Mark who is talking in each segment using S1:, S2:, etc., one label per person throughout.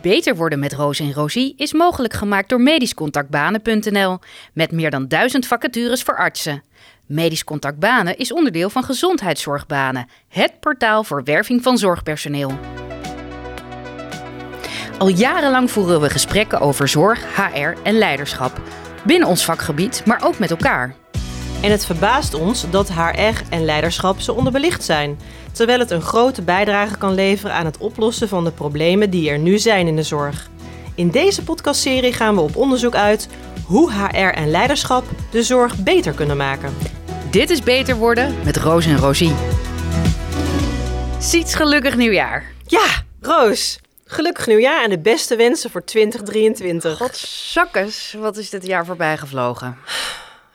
S1: Beter worden met Roos en Rosie is mogelijk gemaakt door medischcontactbanen.nl met meer dan duizend vacatures voor artsen. Medisch Contact Banen is onderdeel van Gezondheidszorgbanen, het portaal voor werving van zorgpersoneel. Al jarenlang voeren we gesprekken over zorg, HR en leiderschap. Binnen ons vakgebied, maar ook met elkaar.
S2: En het verbaast ons dat HR en leiderschap zo onderbelicht zijn, terwijl het een grote bijdrage kan leveren aan het oplossen van de problemen die er nu zijn in de zorg. In deze podcastserie gaan we op onderzoek uit hoe HR en leiderschap de zorg beter kunnen maken.
S1: Dit is Beter Worden met Roos en Rosie. Ziets gelukkig nieuwjaar.
S2: Ja, Roos, gelukkig nieuwjaar en de beste wensen voor 2023.
S1: Godzakkes, wat is dit jaar voorbij gevlogen?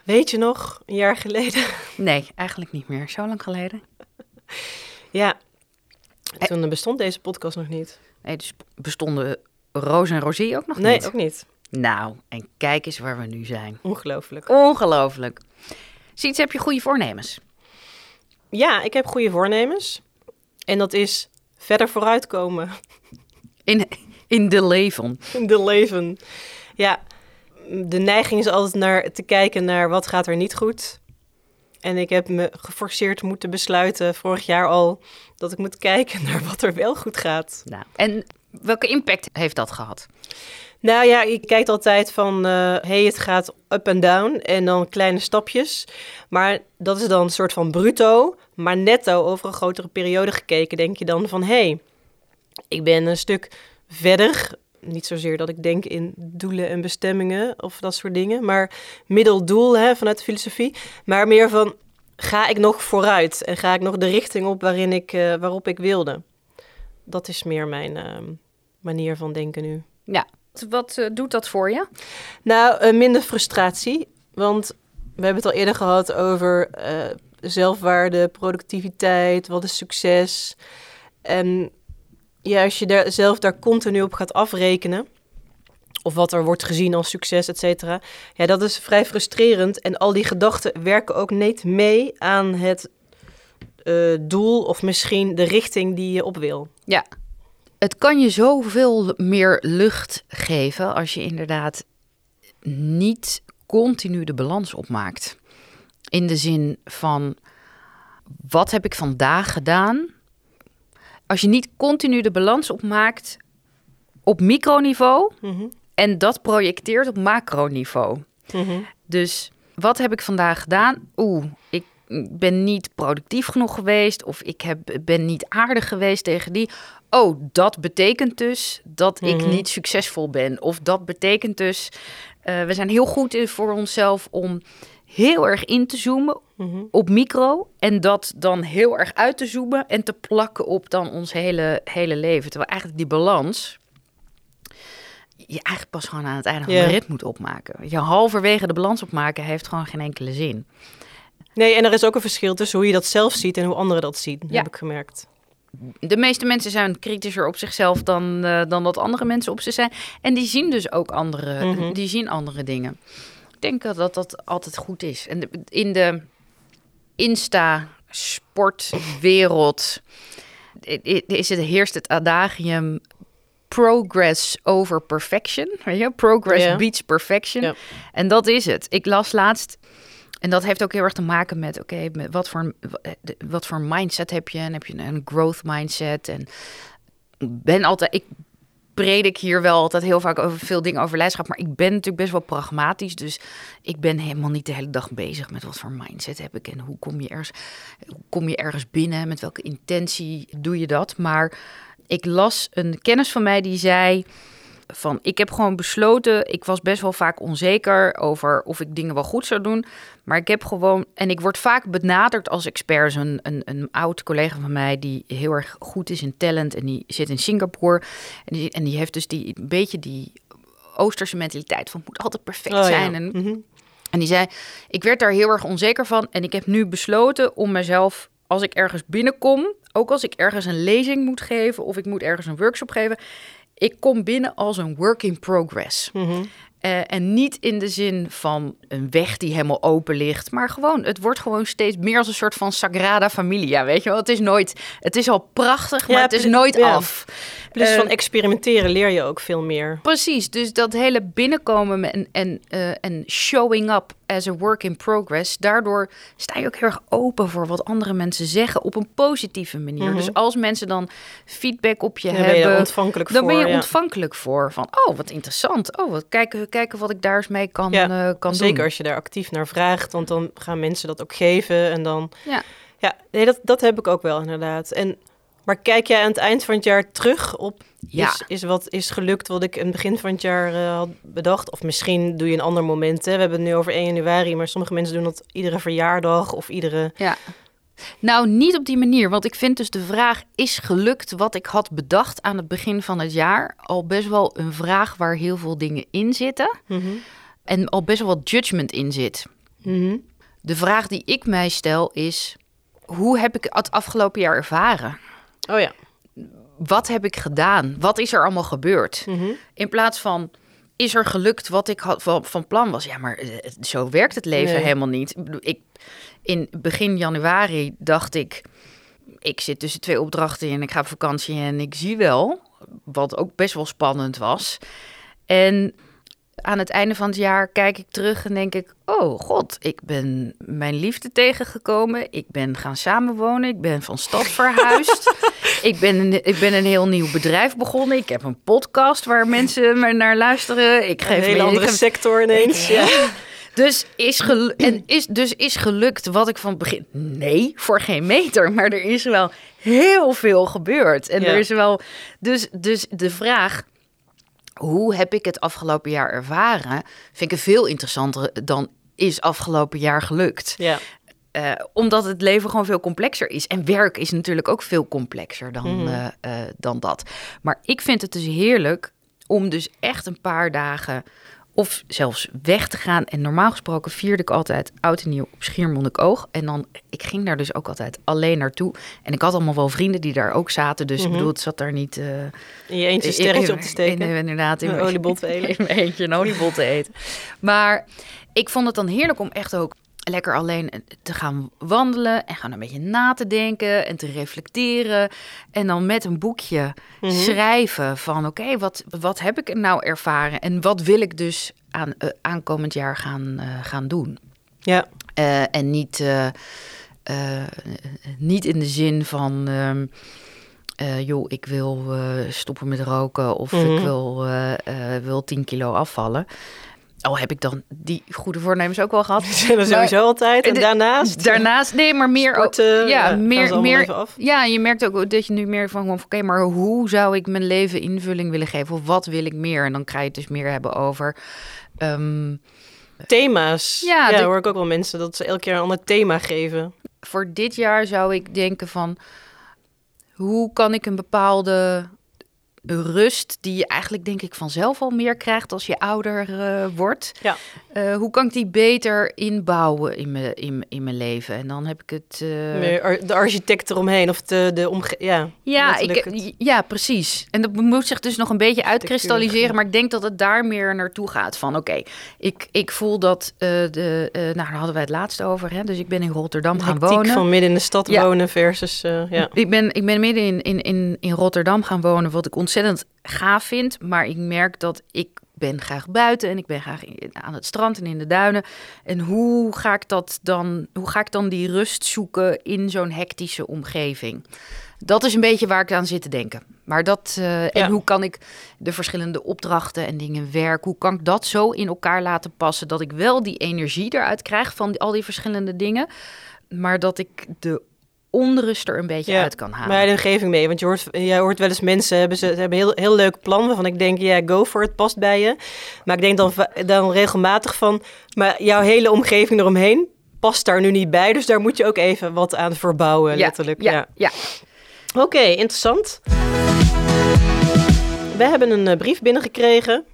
S2: Weet je nog, een jaar geleden?
S1: Nee, eigenlijk niet meer. Zo lang geleden.
S2: Ja, toen bestond deze podcast nog niet.
S1: Nee, dus bestonden Roos en Rosie ook nog
S2: Nee,
S1: niet?
S2: ook niet.
S1: Nou, en kijk eens waar we nu zijn.
S2: Ongelooflijk.
S1: Ongelooflijk. Ziets, heb je goede voornemens?
S2: Ja, ik heb goede voornemens. En dat is verder vooruitkomen
S1: In, in de leven.
S2: in de leven. Ja, de neiging is altijd naar te kijken naar wat gaat er niet goed. En ik heb me geforceerd moeten besluiten vorig jaar al dat ik moet kijken naar wat er wel goed gaat.
S1: Nou, en welke impact heeft dat gehad?
S2: Nou ja, je kijkt altijd van, hé, hey, het gaat up en down en dan kleine stapjes. Maar dat is dan een soort van bruto, maar netto over een grotere periode gekeken, denk je dan van, hé, hey, ik ben een stuk verder. Niet zozeer dat ik denk in doelen en bestemmingen of dat soort dingen, maar middeldoel hè, vanuit de filosofie. Maar meer van, ga ik nog vooruit en ga ik nog de richting op waarin ik, eh, waarop ik wilde. Dat is meer mijn eh, manier van denken nu.
S1: Ja, wat eh, doet dat voor je?
S2: Nou, eh, minder frustratie. Want we hebben het al eerder gehad over zelfwaarde, productiviteit, wat is succes. En ja, als je daar zelf daar continu op gaat afrekenen, of wat er wordt gezien als succes, et cetera, ja, dat is vrij frustrerend. En al die gedachten werken ook niet mee aan het eh, doel of misschien de richting die je op wil.
S1: Ja, het kan je zoveel meer lucht geven als je inderdaad niet continu de balans opmaakt. In de zin van, wat heb ik vandaag gedaan? Als je niet continu de balans opmaakt op microniveau
S2: Mhm,
S1: en dat projecteert op macroniveau.
S2: mhm.
S1: Dus wat heb ik vandaag gedaan? Oeh, ik ben niet productief genoeg geweest. Of ik heb, ben niet aardig geweest tegen die. Oh, dat betekent dus dat ik
S2: Mhm.
S1: niet succesvol ben. Of dat betekent dus. eh, we zijn heel goed in voor onszelf om heel erg in te zoomen
S2: Mhm.
S1: op micro. En dat dan heel erg uit te zoomen en te plakken op dan ons hele, hele leven. Terwijl eigenlijk die balans. Je eigenlijk pas gewoon aan het einde van de rit moet opmaken. Je halverwege de balans opmaken heeft gewoon geen enkele zin.
S2: Nee, en er is ook een verschil tussen hoe je dat zelf ziet en hoe anderen dat zien,
S1: Ja.
S2: heb ik gemerkt.
S1: De meeste mensen zijn kritischer op zichzelf dan, eh, dan dat andere mensen op ze zijn. En die zien dus ook andere,
S2: Mhm.
S1: die zien andere dingen. Denk dat dat, dat altijd goed is. En de- in de Insta-sportwereld is het, heerst het adagium progress over perfection. Weet je? Progress beats perfection. En dat is het. Ik las laatst en dat heeft ook heel erg te maken met, oké, met wat voor wat voor mindset heb je? En heb je een growth mindset? En ben altijd, ik predik hier wel altijd heel vaak over veel dingen over leiderschap, maar ik ben natuurlijk best wel pragmatisch, dus ik ben helemaal niet de hele dag bezig met wat voor mindset heb ik en hoe kom je ergens, hoe kom je ergens binnen, met welke intentie doe je dat? Maar ik las een kennis van mij die zei van ik heb gewoon besloten, ik was best wel vaak onzeker over of ik dingen wel goed zou doen, maar ik heb gewoon en ik word vaak benaderd als expert. Een, een, een oud collega van mij die heel erg goed is in talent en die zit in Singapore en die, en die heeft dus die een beetje die Oosterse mentaliteit van het moet altijd perfect
S2: Oh, ja.
S1: zijn en
S2: Mhm.
S1: en die zei, ik werd daar heel erg onzeker van en ik heb nu besloten om mezelf, als ik ergens binnenkom, ook als ik ergens een lezing moet geven of ik moet ergens een workshop geven, ik kom binnen als een work in progress.
S2: Mhm.
S1: Eh, en niet in de zin van een weg die helemaal open ligt, maar gewoon, het wordt gewoon steeds meer als een soort van Sagrada Familia, weet je wel? Het is nooit, het is al prachtig, maar
S2: Ja,
S1: het is nooit
S2: ja.
S1: af.
S2: Plus
S1: Eh,
S2: van experimenteren leer je ook veel meer.
S1: Precies, dus dat hele binnenkomen en, en, eh, en showing up as a work in progress, daardoor sta je ook heel erg open voor wat andere mensen zeggen op een positieve manier.
S2: Mhm.
S1: Dus als mensen dan feedback op je
S2: Daar ben je
S1: hebben,
S2: ontvankelijk
S1: dan
S2: voor.
S1: ben je
S2: ja.
S1: ontvankelijk voor. Van, oh, wat interessant. Oh, wat, kijken, kijken wat ik daar eens mee kan,
S2: Ja,
S1: eh, kan
S2: Zeker
S1: doen.
S2: als je daar actief naar vraagt, want dan gaan mensen dat ook geven. En dan.
S1: Ja.
S2: Ja, nee, dat, dat heb ik ook wel inderdaad. En, maar kijk jij aan het eind van het jaar terug op.
S1: Ja.
S2: Is, is wat is gelukt wat ik in het begin van het jaar eh, had bedacht? Of misschien doe je een ander moment. Hè? We hebben het nu over 1 januari, maar sommige mensen doen dat iedere verjaardag of iedere.
S1: Ja. Nou, niet op die manier. Want ik vind dus de vraag: is gelukt wat ik had bedacht aan het begin van het jaar? Al best wel een vraag waar heel veel dingen in zitten.
S2: Mhm.
S1: En al best wel wat judgment in zit.
S2: Mhm.
S1: De vraag die ik mij stel is: hoe heb ik het afgelopen jaar ervaren?
S2: Oh ja.
S1: Wat heb ik gedaan? Wat is er allemaal gebeurd?
S2: Mhm.
S1: In plaats van. Is er gelukt wat ik had, van, van plan was? Ja, maar eh, zo werkt het leven
S2: Nee.
S1: helemaal niet. Ik, in begin januari dacht ik... Ik zit tussen twee opdrachten in. Ik ga op vakantie en ik zie wel. Wat ook best wel spannend was. En aan het einde van het jaar kijk ik terug en denk ik... Oh god, ik ben mijn liefde tegengekomen. Ik ben gaan samenwonen. Ik ben van stad verhuisd. ik, ben een, ik ben een heel nieuw bedrijf begonnen. Ik heb een podcast waar mensen me naar luisteren. Ik
S2: Een
S1: geef
S2: hele
S1: me-
S2: andere
S1: heb-
S2: sector ineens. Ja.
S1: dus is, gelu- en is, dus is gelukt wat ik van het begin... Nee, voor geen meter. Maar er is wel heel veel gebeurd. En
S2: Ja.
S1: er is wel... Dus, dus de vraag... Hoe heb ik het afgelopen jaar ervaren? Vind ik veel interessanter dan is afgelopen jaar gelukt.
S2: ja.
S1: Eh, omdat het leven gewoon veel complexer is. En werk is natuurlijk ook veel complexer dan,
S2: Mhm.
S1: eh, eh, dan dat. Maar ik vind het dus heerlijk om dus echt een paar dagen of zelfs weg te gaan. En normaal gesproken vierde ik altijd oud en nieuw op Schiermonnikoog. En dan, ik ging daar dus ook altijd alleen naartoe. En ik had allemaal wel vrienden die daar ook zaten. Dus ik
S2: Mhm.
S1: bedoel, het zat daar niet... eh,
S2: In je eentje sterretje op te steken.
S1: in- inderdaad. In
S2: Een oliebol te eten.
S1: In mijn eentje een oliebol te eten. Maar ik vond het dan heerlijk om echt ook lekker alleen te gaan wandelen. En gaan een beetje na te denken en te reflecteren. En dan met een boekje
S2: Mhm.
S1: schrijven van... oké, wat, wat heb ik nou ervaren? En wat wil ik dus aan, eh, aankomend jaar gaan, eh, gaan doen?
S2: Ja.
S1: Eh, en niet, niet in de zin van... ehm, eh, joh, ik wil stoppen met roken of
S2: Mhm.
S1: ik wil, eh, eh, wil 10 kilo afvallen. Al heb ik dan die goede voornemens ook wel gehad.
S2: Zijn er sowieso altijd. En daarnaast.
S1: Daarnaast, nee, maar meer ook.
S2: Sporten, ja,
S1: ja, meer, meer. Ja, je merkt ook dat je nu meer van, oké, maar hoe zou ik mijn leven invulling willen geven? Of wat wil ik meer? En dan ga je het dus meer hebben over. ehm,
S2: Thema's.
S1: Ja,
S2: Ja,
S1: de-
S2: hoor ik ook wel mensen dat ze elke keer een ander thema geven.
S1: voor dit jaar zou ik denken van hoe kan ik een bepaalde rust die je eigenlijk denk ik vanzelf al meer krijgt als je ouder eh, wordt.
S2: Ja.
S1: Eh, hoe kan ik die beter inbouwen in mijn, in, in mijn leven? En dan heb ik het. eh,
S2: Meer de architect eromheen of de, de omge... Ja,
S1: ja, ik, ja, precies. En dat moet zich dus nog een beetje uitkristalliseren. Maar ik denk dat het daar meer naartoe gaat. Van oké, ik, ik voel dat. de, nou, daar hadden wij het laatst over. Hè? Dus ik ben in Rotterdam
S2: de
S1: gaan wonen.
S2: van midden in de stad
S1: Ja.
S2: wonen versus... ja.
S1: Ik ben, ik ben midden in, in, in, in Rotterdam gaan wonen, wat ik ontzettend gaaf vind. Maar ik merk dat ik ben graag buiten en ik ben graag aan het strand en in de duinen. En hoe ga ik dat dan, hoe ga ik dan die rust zoeken in zo'n hectische omgeving? Dat is een beetje waar ik aan zit te denken. Maar dat, eh,
S2: Ja.
S1: en hoe kan ik de verschillende opdrachten en dingen werk, hoe kan ik dat zo in elkaar laten passen dat ik wel die energie eruit krijg van al die verschillende dingen, maar dat ik de onrust er een beetje
S2: Ja,
S1: uit kan halen.
S2: Maar de omgeving mee, want je hoort, jij hoort wel eens mensen hebben ze, ze hebben heel, heel leuk plan waarvan ik denk, ja, go for it, past bij je. Maar ik denk dan, dan regelmatig van, maar jouw hele omgeving eromheen past daar nu niet bij, dus daar moet je ook even wat aan verbouwen, letterlijk.
S1: Ja,
S2: Ja.
S1: ja.
S2: Oké, interessant. We hebben een eh, brief binnengekregen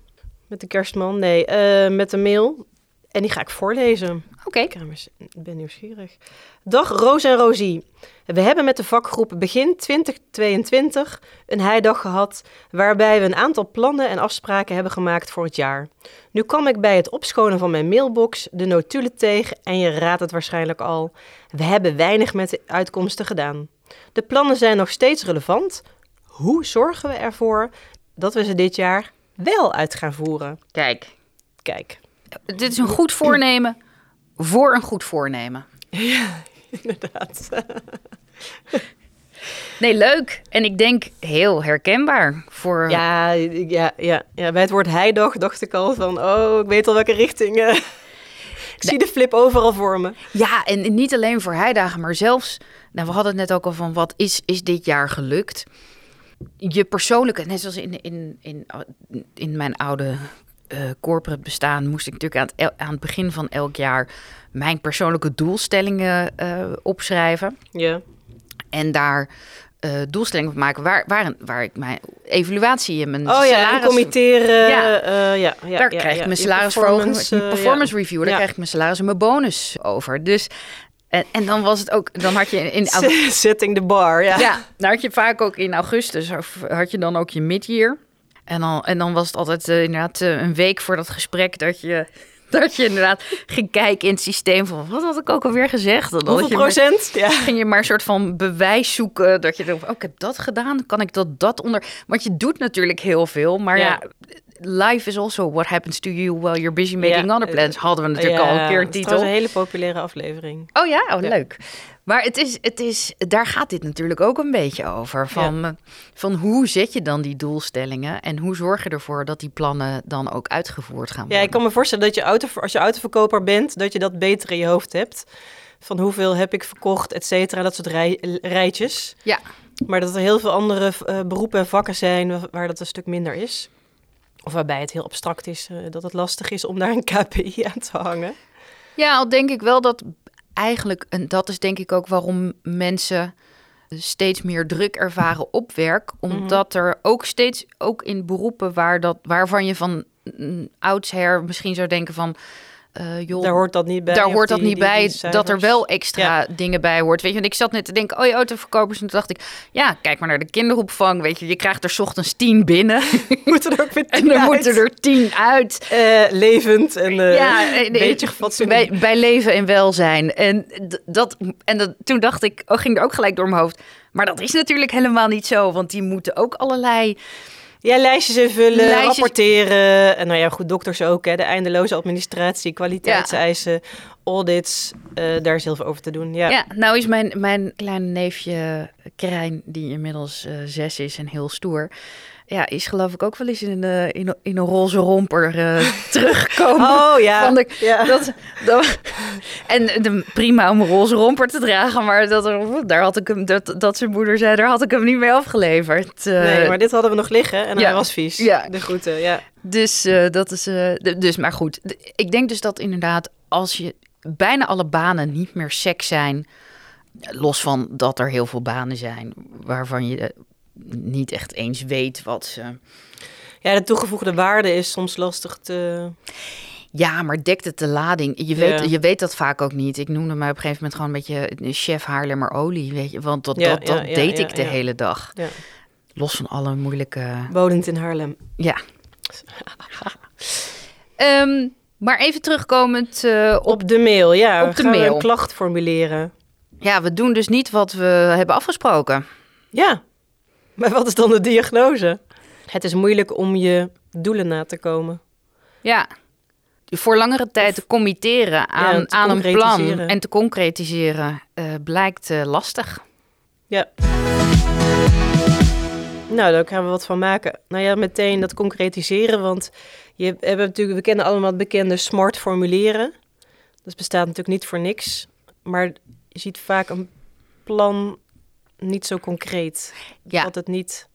S2: met de kerstman, nee, eh, met een mail. En die ga ik voorlezen.
S1: Oké.
S2: Ik ben nieuwsgierig. Dag Roos en Rosie. We hebben met de vakgroep begin 2022 een heidag gehad waarbij we een aantal plannen en afspraken hebben gemaakt voor het jaar. Nu kwam ik bij het opschonen van mijn mailbox de notulen tegen en je raadt het waarschijnlijk al. We hebben weinig met de uitkomsten gedaan. De plannen zijn nog steeds relevant. hoe zorgen we ervoor dat we ze dit jaar wel uit gaan voeren?
S1: Kijk,
S2: Kijk,
S1: dit is een goed voornemen voor een goed voornemen.
S2: inderdaad.
S1: Nee, leuk. En ik denk heel herkenbaar voor...
S2: Ja, ja, ja, ja, bij het woord heidag dacht ik al van, oh, ik weet al welke richting. eh. ik zie de flip overal voor me.
S1: Ja, en niet alleen voor heidagen, maar zelfs... Nou, we hadden het net ook al van, wat is, is dit jaar gelukt? Je persoonlijke, net zoals in, in, in, in mijn oude eh, corporate bestaan... moest ik natuurlijk aan het, aan het begin van elk jaar... mijn persoonlijke doelstellingen eh, opschrijven.
S2: Ja,
S1: En daar eh, doelstellingen van maken waar, waar, waar ik mijn evaluatie en mijn
S2: oh ja,
S1: salaris...
S2: committeren.
S1: Ja.
S2: Ja, ja, ja,
S1: daar
S2: ja,
S1: krijg ik mijn salarisverhoging,
S2: performance,
S1: performance review, daar krijg ik mijn salaris en mijn bonus over. Dus, en, en dan was het ook, dan had je in.
S2: Setting the bar, ja.
S1: ja, dan had je vaak ook in augustus, of had je dan ook je mid-year. En dan, en dan was het altijd eh, inderdaad eh, een week voor dat gesprek dat je, dat je inderdaad ging kijken in het systeem van, wat had ik ook alweer gezegd? Dan
S2: Hoeveel
S1: je maar-
S2: procent? Ja.
S1: ging je maar een soort van bewijs zoeken dat je denkt, oh, ik heb dat gedaan, kan ik dat dat onder? Want je doet natuurlijk heel veel, maar ja,
S2: Ja.
S1: Life is also what happens to you while you're busy making
S2: Ja,
S1: other plans. Hadden we natuurlijk al een keer een
S2: Het is
S1: titel.
S2: een hele populaire aflevering.
S1: Oh ja, oh
S2: Ja.
S1: leuk. Maar het is, het is, daar gaat dit natuurlijk ook een beetje over. Van, eh, van hoe zet je dan die doelstellingen en hoe zorg je ervoor dat die plannen dan ook uitgevoerd gaan worden?
S2: Ja, ik kan me voorstellen dat je auto, als je autoverkoper bent, dat je dat beter in je hoofd hebt. Van hoeveel heb ik verkocht, et cetera, dat soort rij, rijtjes.
S1: Ja.
S2: Maar dat er heel veel andere eh, beroepen en vakken zijn wa- waar dat een stuk minder is. Of waarbij het heel abstract is, eh, dat het lastig is om daar een KPI aan te hangen.
S1: Ja, al denk ik wel dat eigenlijk, en dat is denk ik ook waarom mensen steeds meer druk ervaren op werk, omdat er ook steeds, ook in beroepen waar dat, waarvan je van mm, oudsher misschien zou denken van, eh joh,
S2: Daar hoort dat niet bij.
S1: daar hoort dat niet
S2: die-
S1: bij,
S2: die
S1: dat er wel extra dingen bij hoort. Weet je, want ik zat net te denken, oh je autoverkopers, en toen dacht ik, ja, kijk maar naar de kinderopvang, weet je, je krijgt er 's ochtends tien binnen
S2: moeten er ook weer
S1: en dan moeten er tien uit.
S2: Eh, levend en eh
S1: ja,
S2: een
S1: en-
S2: beetje
S1: en-
S2: gefatsoeneerd.
S1: bij, bij leven en welzijn. En, dat, en dat, toen dacht ik, oh, ging er ook gelijk door mijn hoofd. Maar dat is natuurlijk helemaal niet zo, want die moeten ook allerlei.
S2: Ja, lijstjes invullen,
S1: Lijstjes-
S2: rapporteren. En nou ja, goed, dokters ook. Hè, de eindeloze administratie, kwaliteitseisen, audits. eh, daar is heel veel over te doen. Ja.
S1: Ja, nou is mijn, mijn kleine neefje Krijn, die inmiddels eh, zes is en heel stoer. Ja, is geloof ik ook wel eens in een, in, een- in een roze romper eh, teruggekomen.
S2: Oh ja.
S1: Vond ik,
S2: ja.
S1: Dat, dat, en de, prima om een roze romper te dragen, maar dat, er, daar had ik hem, dat, dat zijn moeder zei, daar had ik hem niet mee afgeleverd. Eh,
S2: nee, maar dit hadden we nog liggen en
S1: ja.
S2: hij was vies.
S1: Ja.
S2: De groeten, ja.
S1: Dus eh, dat is. eh, dus, maar goed. Ik denk dus dat inderdaad, als je bijna alle banen niet meer seks zijn. Los van dat er heel veel banen zijn waarvan je eh, niet echt eens weet wat ze.
S2: Ja, de toegevoegde waarde is soms lastig te...
S1: Ja, maar dekt het de lading? Je weet,
S2: Ja.
S1: je weet dat vaak ook niet. Ik noemde mij op een gegeven moment gewoon een beetje chef Haarlemmer olie, weet je, want dat,
S2: Ja,
S1: dat, dat
S2: ja,
S1: deed ik de hele dag.
S2: Ja.
S1: Los van alle moeilijke.
S2: Wonend in Haarlem.
S1: Ja. Ehm, maar even terugkomend eh, op
S2: Op de mail, ja.
S1: Op de mail.
S2: een klacht formuleren.
S1: Ja, we doen dus niet wat we hebben afgesproken.
S2: Ja. Maar wat is dan de diagnose? Het is moeilijk om je doelen na te komen.
S1: Ja. Voor langere tijd te committeren aan,
S2: te
S1: aan een plan en te concretiseren eh, blijkt eh, lastig.
S2: Ja. Nou, daar gaan we wat van maken. Nou ja, meteen dat concretiseren, want je hebt natuurlijk, we kennen allemaal het bekende smart formuleren. Dat bestaat natuurlijk niet voor niks, maar je ziet vaak een plan niet zo concreet.
S1: Ja.
S2: Dat het niet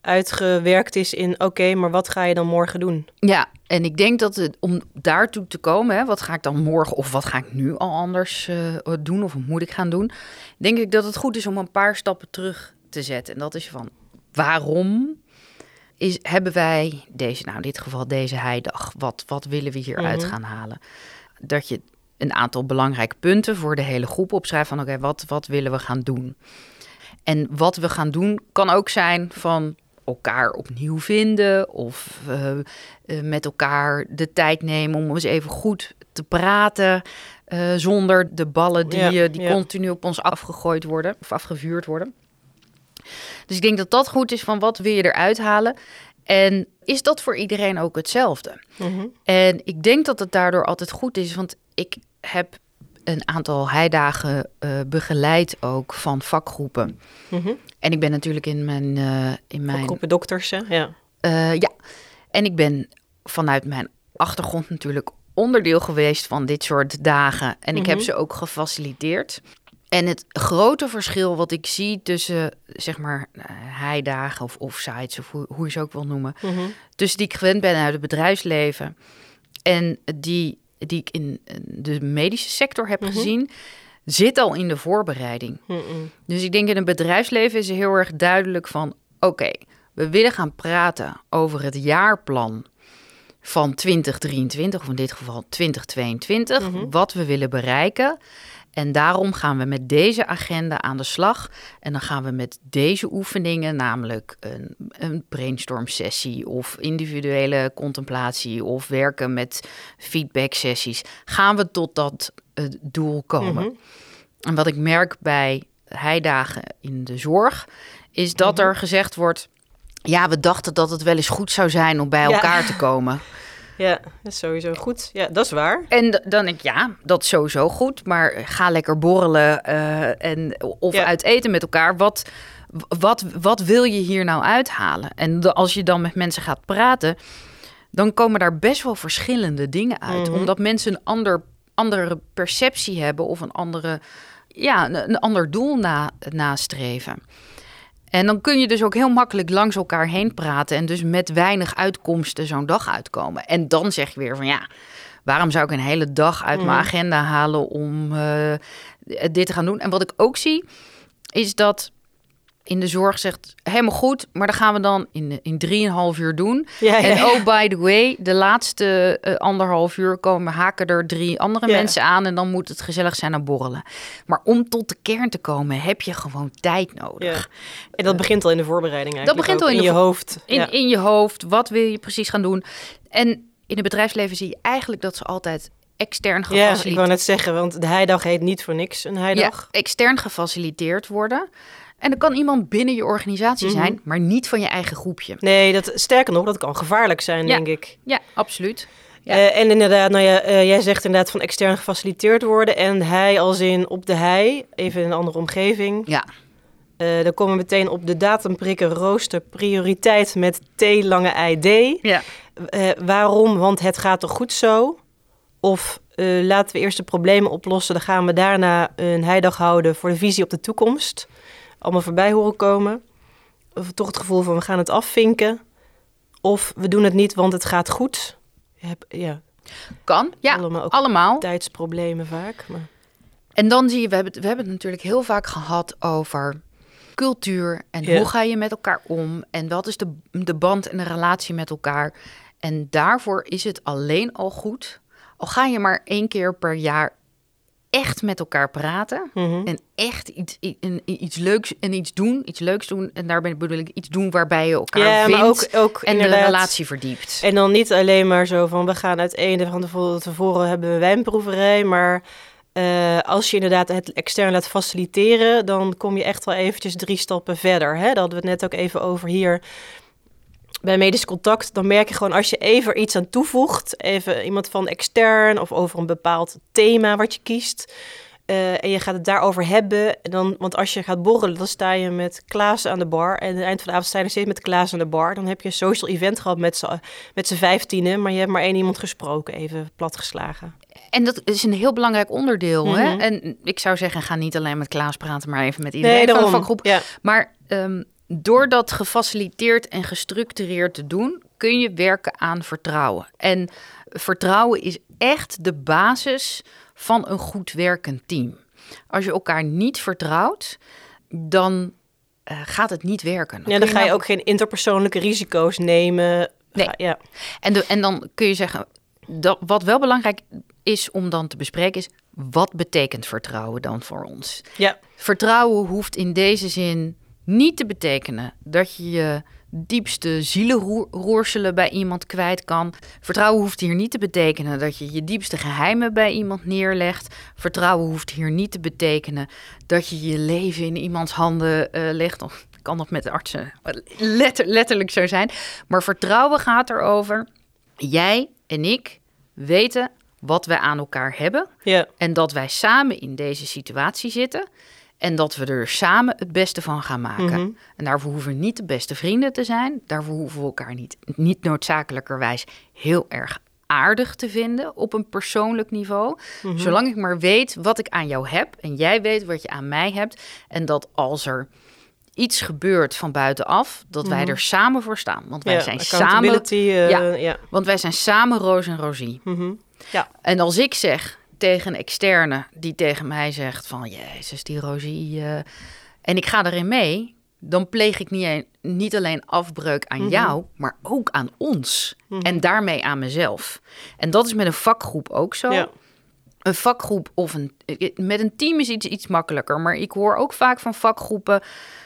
S2: uitgewerkt is in, oké, maar wat ga je dan morgen doen?
S1: Ja, en ik denk dat het, om daartoe te komen, hè, wat ga ik dan morgen of wat ga ik nu al anders eh, doen of wat moet ik gaan doen, denk ik dat het goed is om een paar stappen terug te zetten. En dat is van waarom is, hebben wij deze, nou in dit geval deze heidag, wat, wat willen we hieruit
S2: Mhm.
S1: gaan halen? Dat je een aantal belangrijke punten voor de hele groep opschrijft van oké, wat, wat willen we gaan doen? En wat we gaan doen kan ook zijn van elkaar opnieuw vinden of eh, eh, met elkaar de tijd nemen om eens even goed te praten eh, zonder de ballen die,
S2: Ja,
S1: die
S2: ja.
S1: continu op ons afgegooid worden of afgevuurd worden. Dus ik denk dat dat goed is van wat wil je eruit halen. En is dat voor iedereen ook hetzelfde?
S2: Mhm.
S1: En ik denk dat het daardoor altijd goed is, want ik heb een aantal heidagen eh, begeleid ook van vakgroepen.
S2: Mhm.
S1: En ik ben natuurlijk in mijn... eh, in mijn
S2: Groepen dokters, hè? Ja.
S1: eh, ja, en ik ben vanuit mijn achtergrond natuurlijk onderdeel geweest van dit soort dagen. En ik heb
S2: Mhm.
S1: ze ook gefaciliteerd. En het grote verschil wat ik zie tussen, zeg maar, heidagen of offsites, of hoe, hoe je ze ook wil noemen,
S2: Mhm.
S1: tussen die ik gewend ben uit het bedrijfsleven en die, die ik in de medische sector heb
S2: Mhm.
S1: gezien, zit al in de voorbereiding. Dus ik denk in het bedrijfsleven is er heel erg duidelijk van... oké, we willen gaan praten over het jaarplan van 2023... of in dit geval 2022,
S2: Mhm.
S1: wat we willen bereiken. En daarom gaan we met deze agenda aan de slag. En dan gaan we met deze oefeningen, namelijk een, een brainstorm sessie... of individuele contemplatie of werken met feedback sessies... gaan we tot dat eh, doel komen.
S2: Mhm.
S1: En wat ik merk bij heidagen in de zorg, is dat
S2: Mhm.
S1: er gezegd wordt: ja, we dachten dat het wel eens goed zou zijn om bij
S2: Ja.
S1: elkaar te komen.
S2: Ja, dat is sowieso goed. Ja, dat is waar.
S1: En dan denk ik, ja, dat is sowieso goed, maar ga lekker borrelen eh, en, of
S2: Ja.
S1: uit eten met elkaar. Wat, wat, wat wil je hier nou uithalen? En de- als je dan met mensen gaat praten, dan komen daar best wel verschillende dingen uit.
S2: Mhm.
S1: Omdat mensen een ander, andere perceptie hebben of een, andere, ja, een, een ander doel na, nastreven. En dan kun je dus ook heel makkelijk langs elkaar heen praten en dus met weinig uitkomsten zo'n dag uitkomen. En dan zeg je weer van ja, waarom zou ik een hele dag uit mijn
S2: Mhm.
S1: agenda halen om eh, dit te gaan doen? En wat ik ook zie, is dat in de zorg zegt helemaal goed, maar dan gaan we dan in, in drieënhalf uur doen.
S2: Ja, ja,
S1: En oh, by the way, de laatste eh, anderhalf uur komen haken er drie andere
S2: Ja.
S1: mensen aan en dan moet het gezellig zijn aan borrelen. Maar om tot de kern te komen heb je gewoon tijd nodig.
S2: En dat begint al in de voorbereiding eigenlijk.
S1: begint
S2: ook,
S1: al in
S2: je hoofd.
S1: In, in je hoofd, wat wil je precies gaan doen? En in het bedrijfsleven zie je eigenlijk dat ze altijd extern
S2: ja, ik
S1: gefaciliteerd
S2: wou net zeggen, want de heidag heet niet voor niks een heidag.
S1: ja, extern gefaciliteerd worden. En dan kan iemand binnen je organisatie
S2: Mhm.
S1: zijn, maar niet van je eigen groepje.
S2: Nee, dat, sterker nog, dat kan gevaarlijk zijn,
S1: Ja.
S2: denk ik.
S1: Ja, absoluut. Ja.
S2: Eh, en inderdaad, nou ja, eh, jij zegt inderdaad van extern gefaciliteerd worden. En hij als in op de hei, even in een andere omgeving.
S1: Ja,
S2: Eh, dan komen we meteen op de datumprikken rooster prioriteit met T lange ID.
S1: ja.
S2: Waarom? Want het gaat toch goed zo? Of laten we eerst de problemen oplossen, dan gaan we daarna een heidag houden voor de visie op de toekomst. Allemaal voorbij horen komen. Of toch het gevoel van we gaan het afvinken. Of we doen het niet, want het gaat goed. Ja,
S1: kan. Ja,
S2: allemaal tijdsproblemen vaak. Maar...
S1: En dan zie je, we hebben, het, we hebben het natuurlijk heel vaak gehad over cultuur en
S2: Ja.
S1: hoe ga je met elkaar om en wat is de, de band en de relatie met elkaar. En daarvoor is het alleen al goed, al ga je maar één keer per jaar echt met elkaar praten
S2: Mhm.
S1: en echt iets, een- iets leuks en iets doen, iets leuks doen. En daarbij bedoel ik iets doen waarbij je elkaar
S2: Ja,
S1: vindt
S2: maar ook, ook
S1: en de relatie verdiept.
S2: En dan niet alleen maar zo van we gaan uit ene van tevoren, tevoren hebben we wijnproeverij, maar eh, als je inderdaad het extern laat faciliteren, dan kom je echt wel eventjes drie stappen verder. Hè? Dat hadden we het net ook even over hier bij medisch contact. Dan merk je gewoon als je even iets aan toevoegt, even iemand van extern of over een bepaald thema wat je kiest. eh, en je gaat het daarover hebben. En dan, want als je gaat borrelen, dan sta je met Klaas aan de bar. En aan het eind van de avond sta je nog steeds met Klaas aan de bar. Dan heb je een social event gehad met z'n met z'n vijftienen. Maar je hebt maar één iemand gesproken, even platgeslagen.
S1: En dat is een heel belangrijk onderdeel. hè?
S2: Mhm.
S1: En ik zou zeggen, ga niet alleen met Klaas praten, maar even met iedereen
S2: Nee,
S1: van de vakgroep.
S2: Ja.
S1: Maar ehm, door dat gefaciliteerd en gestructureerd te doen, kun je werken aan vertrouwen. En vertrouwen is echt de basis van een goed werkend team. Als je elkaar niet vertrouwt, dan eh, gaat het niet werken.
S2: ja, dan
S1: kun
S2: ga je
S1: nou-
S2: ook geen interpersoonlijke risico's nemen.
S1: Nee.
S2: Ja.
S1: En, de, en dan kun je zeggen, dat, wat wel belangrijk is om dan te bespreken, is wat betekent vertrouwen dan voor ons?
S2: ja,
S1: Vertrouwen hoeft in deze zin niet te betekenen dat je je diepste zielenroerselen bij iemand kwijt kan. Vertrouwen hoeft hier niet te betekenen dat je je diepste geheimen bij iemand neerlegt. Vertrouwen hoeft hier niet te betekenen dat je je leven in iemands handen eh, legt. Of kan dat met de artsen letter, letterlijk zo zijn. Maar vertrouwen gaat erover. Jij en ik weten wat wij aan elkaar hebben.
S2: Ja.
S1: En dat wij samen in deze situatie zitten. En dat we er samen het beste van gaan maken.
S2: Mhm.
S1: En daarvoor hoeven we niet de beste vrienden te zijn. Daarvoor hoeven we elkaar niet, niet noodzakelijkerwijs heel erg aardig te vinden op een persoonlijk niveau.
S2: Mhm.
S1: Zolang ik maar weet wat ik aan jou heb en jij weet wat je aan mij hebt. En dat als er iets gebeurt van buitenaf, dat wij er samen voor staan. Want wij
S2: Mhm. Ja,
S1: zijn samen.
S2: eh,
S1: Ja.
S2: ja.
S1: Want wij zijn samen Roos en Rosie.
S2: Mhm. Ja.
S1: En als ik zeg tegen een externe die tegen mij zegt van Jezus, die Rosie. eh, en ik ga erin mee, dan pleeg ik niet, niet alleen afbreuk aan jou, maar ook aan ons. En daarmee aan mezelf. En dat is met een vakgroep ook zo.
S2: Ja.
S1: Een vakgroep of een. Met een team is iets, iets makkelijker. Maar ik hoor ook vaak van vakgroepen.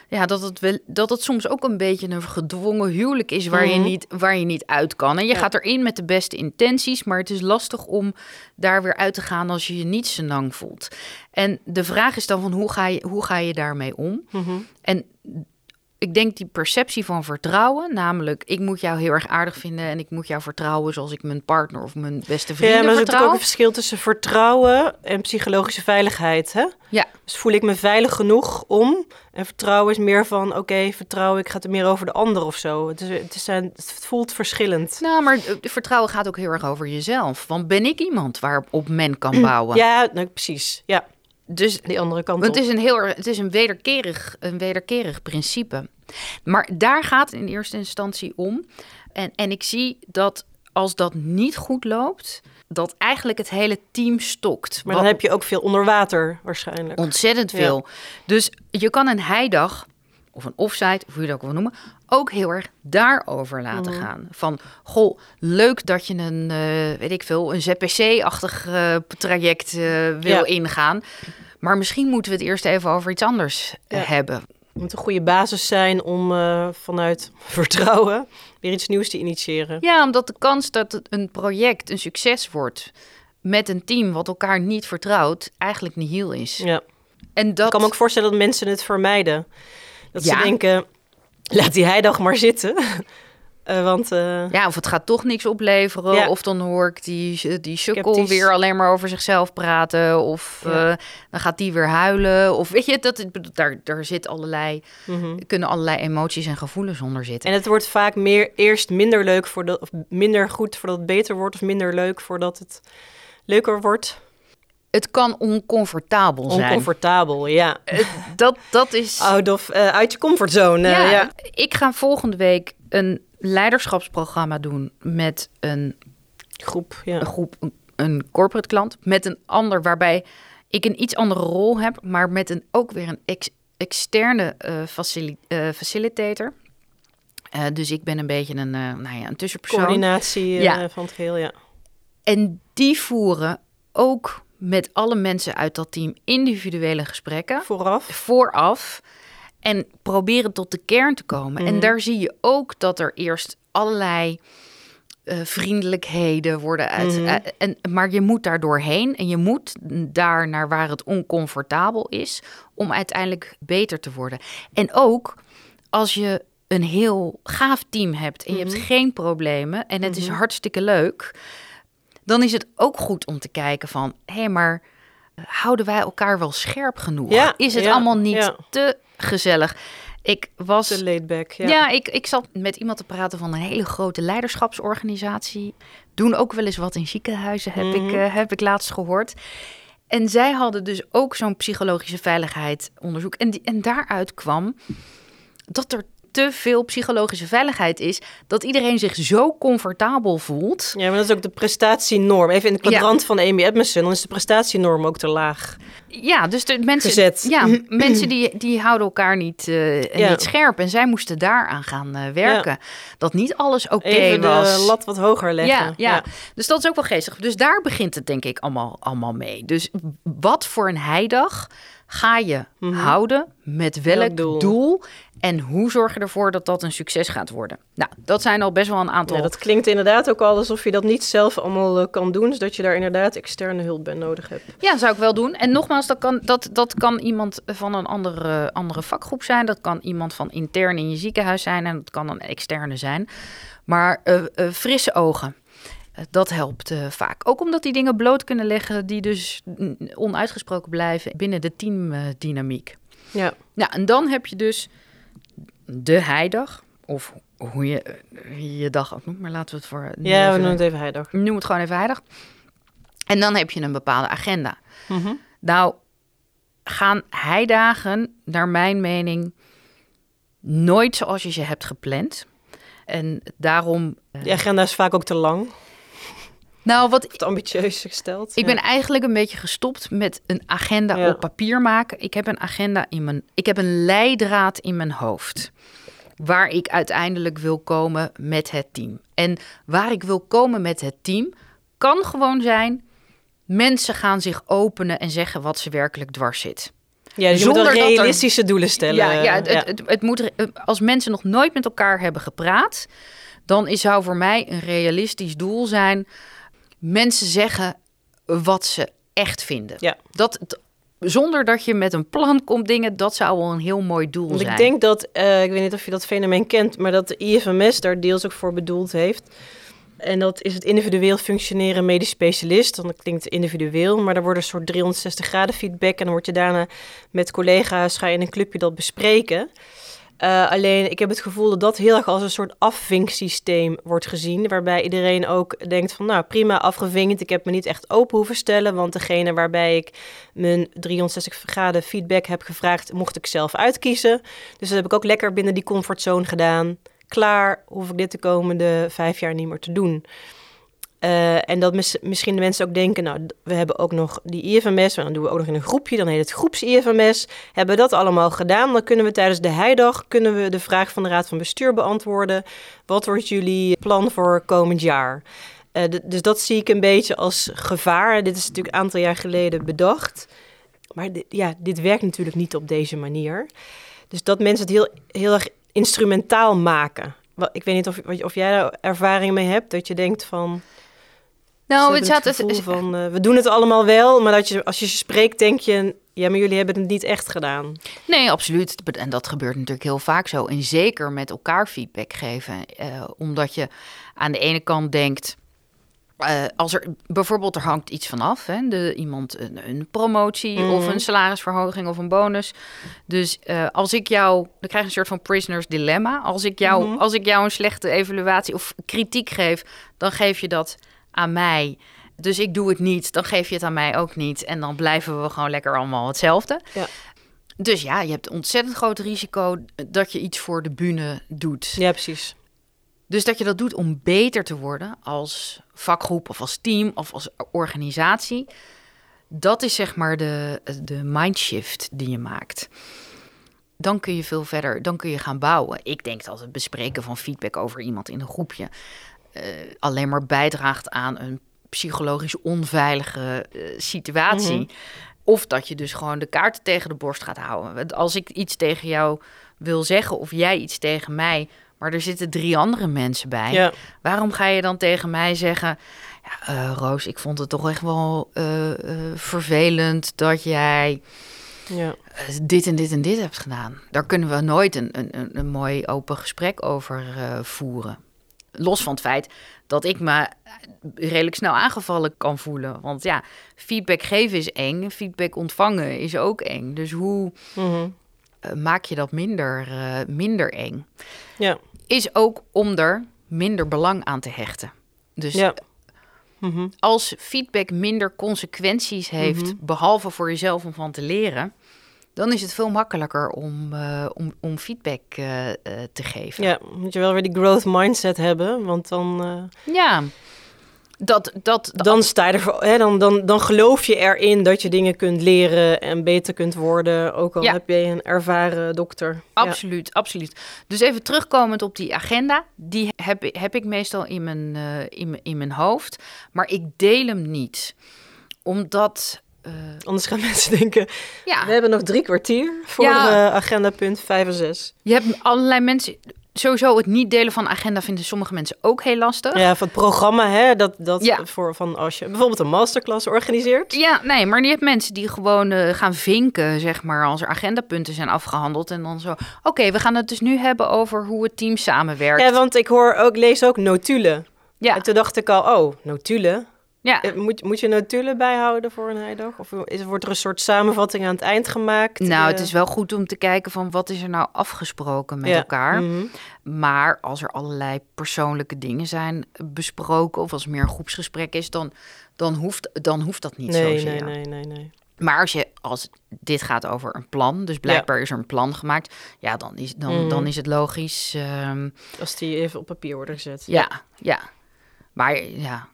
S1: Ja, dat het, wel, dat het soms ook een beetje een gedwongen huwelijk is waar, je,
S2: Mhm.
S1: niet, waar je niet uit kan. En je
S2: Ja.
S1: gaat erin met de beste intenties, maar het is lastig om daar weer uit te gaan als je je niet senang voelt. En de vraag is dan van hoe ga je, hoe ga je daarmee om?
S2: Mhm.
S1: En ik denk die perceptie van vertrouwen, namelijk ik moet jou heel erg aardig vinden en ik moet jou vertrouwen zoals ik mijn partner of mijn beste
S2: Ja,
S1: vrienden
S2: maar er is
S1: vertrouw.
S2: ook een verschil tussen vertrouwen en psychologische veiligheid. Hè?
S1: Ja,
S2: Dus voel ik me veilig genoeg om? En vertrouwen is meer van, oké, vertrouwen, ik ga het meer over de ander of zo. Het, is, het, is een, het voelt verschillend.
S1: nou, maar eh, vertrouwen gaat ook heel erg over jezelf. Want ben ik iemand waarop men kan bouwen?
S2: Ja, nou, precies. Ja,
S1: Dus
S2: die andere kant
S1: Want het is een heel het is een wederkerig, een wederkerig principe. Maar daar gaat het in eerste instantie om. En, en ik zie dat als dat niet goed loopt, dat eigenlijk het hele team stokt.
S2: Maar dan
S1: Wat-
S2: heb je ook veel onder water waarschijnlijk.
S1: Ontzettend
S2: Ja.
S1: veel. Dus je kan een heidag of een offsite, of hoe je dat ook wil noemen, ook heel erg daarover laten
S2: Mhm.
S1: gaan. Van, goh, leuk dat je een, eh, weet ik veel, een ZPC-achtig eh, traject eh, wil
S2: Ja.
S1: ingaan. Maar misschien moeten we het eerst even over iets anders
S2: Ja.
S1: hebben.
S2: Het moet een goede basis zijn om vanuit vertrouwen weer iets nieuws te initiëren.
S1: Ja, omdat de kans dat een project een succes wordt met een team wat elkaar niet vertrouwt, eigenlijk nihil is.
S2: Ja.
S1: En dat
S2: Ik kan me ook voorstellen dat mensen het vermijden. Dat
S1: Ja.
S2: ze denken, laat die heidag maar zitten. Eh, want eh,
S1: Ja, of het gaat toch niks opleveren.
S2: Ja.
S1: Of dan hoor ik die, die sukkel weer alleen maar over zichzelf praten. Of
S2: Ja.
S1: eh, dan gaat die weer huilen. Of weet je, dat, daar, daar zit allerlei,
S2: mhm.
S1: kunnen allerlei emoties en gevoelens onder zitten.
S2: En het wordt vaak meer eerst minder leuk voordat, of minder goed voordat het beter wordt, of minder leuk voordat het leuker wordt.
S1: Het kan oncomfortabel zijn.
S2: Oncomfortabel, ja.
S1: Dat, dat is...
S2: Out of, eh, uit je comfortzone.
S1: ja,
S2: ja.
S1: Ik ga volgende week een leiderschapsprogramma doen met een
S2: Groep, ja.
S1: een groep, een, een corporate klant, met een ander waarbij ik een iets andere rol heb, maar met een ook weer een ex- externe eh, facili- eh, facilitator. Dus ik ben een beetje een, nou ja, een tussenpersoon.
S2: Coördinatie
S1: Ja.
S2: van het geheel, ja.
S1: En die voeren ook met alle mensen uit dat team individuele gesprekken
S2: Vooraf.
S1: vooraf en proberen tot de kern te komen. En
S2: Mhm.
S1: daar zie je ook dat er eerst allerlei eh, vriendelijkheden worden uit.
S2: Mhm.
S1: eh, en, maar je moet daar doorheen en je moet daar naar waar het oncomfortabel is om uiteindelijk beter te worden. En ook als je een heel gaaf team hebt en je hebt geen problemen en het is hartstikke leuk, dan is het ook goed om te kijken van, hé, maar eh, houden wij elkaar wel scherp genoeg?
S2: Ja,
S1: is het
S2: ja,
S1: allemaal niet
S2: ja.
S1: te gezellig? Ik was
S2: Te laid back, ja.
S1: ja, ik, ik zat met iemand te praten van een hele grote leiderschapsorganisatie. Doen ook wel eens wat in ziekenhuizen, heb, ik, eh, heb ik laatst gehoord. En zij hadden dus ook zo'n psychologische veiligheid onderzoek. En, die, en daaruit kwam dat er te veel psychologische veiligheid is. Dat iedereen zich zo comfortabel voelt.
S2: Ja, maar dat is ook de prestatienorm. Even in het kwadrant van Amy Edmondson, dan is de prestatienorm ook te laag.
S1: Ja, dus de mensen,
S2: Gezet.
S1: Ja, mensen die, die houden elkaar niet, eh,
S2: Ja.
S1: niet scherp. En zij moesten daaraan gaan eh, werken. Dat niet alles oké
S2: Even
S1: was.
S2: de lat wat hoger leggen.
S1: Ja, ja, dus dat is ook wel geestig. Dus daar begint het denk ik allemaal, allemaal mee. Dus wat voor een heidag ga je houden? Met welk,
S2: Welk
S1: doel?
S2: doel?
S1: En hoe zorg je ervoor dat dat een succes gaat worden? Nou, dat zijn al best wel een aantal.
S2: Ja, dat klinkt inderdaad ook al alsof je dat niet zelf allemaal eh, kan doen. Dus dat je daar inderdaad externe hulp bij nodig hebt.
S1: Ja, zou ik wel doen. En nogmaals, dat kan, dat, dat kan iemand van een andere, andere vakgroep zijn. Dat kan iemand van intern in je ziekenhuis zijn. En dat kan een externe zijn. Maar eh, eh, frisse ogen. Dat helpt eh, vaak. Ook omdat die dingen bloot kunnen leggen die dus onuitgesproken blijven binnen de teamdynamiek.
S2: Ja,
S1: Nou, en dan heb je dus de heidag. Of hoe je eh, je dag ook noemt, maar laten we het voor...
S2: ja we
S1: even-
S2: noemen het even heidag.
S1: Noem het gewoon even heidag. En dan heb je een bepaalde agenda.
S2: Mhm.
S1: Nou, gaan heidagen, naar mijn mening, nooit zoals je ze hebt gepland. En daarom. eh,
S2: De agenda is vaak ook te lang.
S1: Nou, wat.
S2: Ambitieus gesteld.
S1: Ik
S2: Ja.
S1: ben eigenlijk een beetje gestopt met een agenda
S2: Ja.
S1: op papier maken. Ik heb een agenda in mijn. Ik heb een leidraad in mijn hoofd. Waar ik uiteindelijk wil komen met het team. En waar ik wil komen met het team kan gewoon zijn. Mensen gaan zich openen en zeggen wat ze werkelijk dwars zit.
S2: Ja, dus
S1: zonder er-
S2: realistische doelen stellen.
S1: Ja, ja, het,
S2: Ja.
S1: Het, het, het moet, als mensen nog nooit met elkaar hebben gepraat, dan is, zou voor mij een realistisch doel zijn: mensen zeggen wat ze echt vinden.
S2: Ja.
S1: Dat, zonder dat je met een plan komt dingen, dat zou wel een heel mooi doel
S2: Want
S1: zijn.
S2: ik denk dat, eh, ik weet niet of je dat fenomeen kent, maar dat de IFMS daar deels ook voor bedoeld heeft. En dat is het individueel functioneren medisch specialist. Dan klinkt individueel, maar er wordt een soort 360 graden feedback. En dan word je daarna met collega's, ga je in een clubje dat bespreken. Eh, alleen, ik heb het gevoel dat dat heel erg als een soort afvinksysteem wordt gezien. Waarbij iedereen ook denkt van, nou prima, afgevinkt. Ik heb me niet echt open hoeven stellen. Want degene waarbij ik mijn 360 graden feedback heb gevraagd, mocht ik zelf uitkiezen. Dus dat heb ik ook lekker binnen die comfortzone gedaan. Klaar, hoef ik dit de komende vijf jaar niet meer te doen. Eh, en dat mis- misschien de mensen ook denken, nou, we hebben ook nog die IFMS, maar dan doen we ook nog in een groepje, dan heet het groeps-IFMS. Hebben we dat allemaal gedaan, dan kunnen we tijdens de heidag kunnen we de vraag van de Raad van Bestuur beantwoorden. Wat wordt jullie plan voor komend jaar? Eh, dus dat zie ik een beetje als gevaar. Dit is natuurlijk een aantal jaar geleden bedacht. Maar ja, dit werkt natuurlijk niet op deze manier. Dus dat mensen het heel, heel erg instrumentaal maken. Ik weet niet of, of jij daar ervaring mee hebt, dat je denkt van...
S1: nou, het
S2: het van, eh, we doen het allemaal wel, maar dat je, als je ze spreekt, denk je, ja, maar jullie hebben het niet echt gedaan.
S1: Nee, absoluut. En dat gebeurt natuurlijk heel vaak zo. En zeker met elkaar feedback geven. Eh, omdat je aan de ene kant denkt. eh, als er bijvoorbeeld er hangt iets vanaf, hè, de, iemand een, een promotie of
S2: Mhm.
S1: een salarisverhoging of een bonus. Dus als ik jou, dan krijg je een soort van prisoners dilemma. Als ik jou,
S2: Mhm.
S1: als ik jou een slechte evaluatie of kritiek geef, dan geef je dat aan mij. Dus ik doe het niet, dan geef je het aan mij ook niet. En dan blijven we gewoon lekker allemaal hetzelfde.
S2: Ja.
S1: Dus ja, je hebt ontzettend groot risico dat je iets voor de bühne doet.
S2: Ja, precies.
S1: Dus dat je dat doet om beter te worden als vakgroep of als team of als organisatie. Dat is zeg maar de, de mindshift die je maakt. Dan kun je veel verder, dan kun je gaan bouwen. Ik denk dat het bespreken van feedback over iemand in een groepje eh, alleen maar bijdraagt aan een psychologisch onveilige eh, situatie.
S2: Mhm.
S1: Of dat je dus gewoon de kaarten tegen de borst gaat houden. Als ik iets tegen jou wil zeggen of jij iets tegen mij, maar er zitten drie andere mensen bij.
S2: Ja,
S1: Waarom ga je dan tegen mij zeggen... Ja, eh, Roos, ik vond het toch echt wel vervelend dat jij
S2: ja.
S1: dit en dit en dit hebt gedaan. Daar kunnen we nooit een, een, een, mooi open gesprek over voeren. Los van het feit dat ik me redelijk snel aangevallen kan voelen. Want ja, feedback geven is eng, feedback ontvangen is ook eng. Dus hoe
S2: Mhm.
S1: eh, maak je dat minder, eh, minder eng?
S2: Ja,
S1: Is ook om er minder belang aan te hechten. Dus
S2: ja. Mhm.
S1: als feedback minder consequenties heeft,
S2: Mhm.
S1: behalve voor jezelf om van te leren, dan is het veel makkelijker om, eh, om, om feedback eh, eh, te geven.
S2: Ja, moet je wel weer die growth mindset hebben, want dan,
S1: Ja. Dat, dat,
S2: dan sta je ervoor, hè, dan, dan, dan geloof je erin dat je dingen kunt leren en beter kunt worden, ook al
S1: Ja.
S2: heb je een ervaren dokter. Ja.
S1: Absoluut, absoluut. Dus even terugkomend op die agenda. Die heb, ik- heb ik meestal in mijn, in, in mijn hoofd. Maar ik deel hem niet. Omdat eh,
S2: Anders gaan mensen denken,
S1: ja,
S2: we hebben nog drie kwartier voor
S1: Ja.
S2: eh, agenda punt 5 en 6.
S1: je hebt allerlei mensen. Sowieso het niet delen van agenda vinden sommige mensen ook heel lastig.
S2: Ja, van het programma, hè, dat, dat
S1: Ja.
S2: voor van als je bijvoorbeeld een masterclass organiseert.
S1: Ja, nee, maar je hebt mensen die gewoon eh, gaan vinken, zeg maar, als er agendapunten zijn afgehandeld. En dan zo, oké, we gaan het dus nu hebben over hoe het team samenwerkt.
S2: Ja, want ik hoor ook, lees ook notulen.
S1: ja,
S2: En toen dacht ik al, oh, notulen.
S1: Ja.
S2: Eh, Moet, moet je notulen bijhouden voor een heidag? Of is, wordt er een soort samenvatting aan het eind gemaakt?
S1: Nou, het
S2: Eh,
S1: is wel goed om te kijken van wat is er nou afgesproken met
S2: ja.
S1: elkaar.
S2: Mhm.
S1: Maar als er allerlei persoonlijke dingen zijn besproken of als het meer een groepsgesprek is, dan, dan, hoeft, dan hoeft dat niet
S2: Nee,
S1: zozeer.
S2: nee, nee, nee, nee.
S1: Maar als, je, als dit gaat over een plan, dus blijkbaar is er een plan gemaakt, ja, dan is, dan,
S2: Mhm.
S1: dan is het logisch. ehm,
S2: Als die even op papier worden gezet.
S1: ja, ja. Maar ja,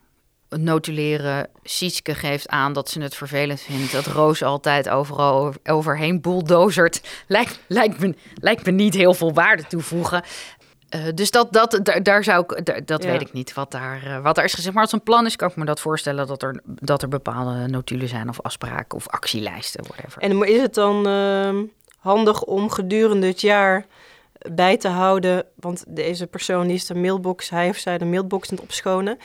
S1: notuleren. Sietske geeft aan dat ze het vervelend vindt dat Roos altijd overal over- overheen bulldozert. Lijkt, lijkt, me, lijkt me niet heel veel waarde toevoegen. Eh, dus dat, dat, daar, daar zou ik, daar- dat
S2: Ja.
S1: weet ik niet wat daar, eh, wat daar is gezegd. Maar als een plan is, kan ik me dat voorstellen dat er, dat er bepaalde notulen zijn of afspraken of actielijsten, whatever.
S2: En is het dan ehm, handig om gedurende het jaar bij te houden? Want deze persoon die is de mailbox, hij of zij de mailbox aan het opschonen.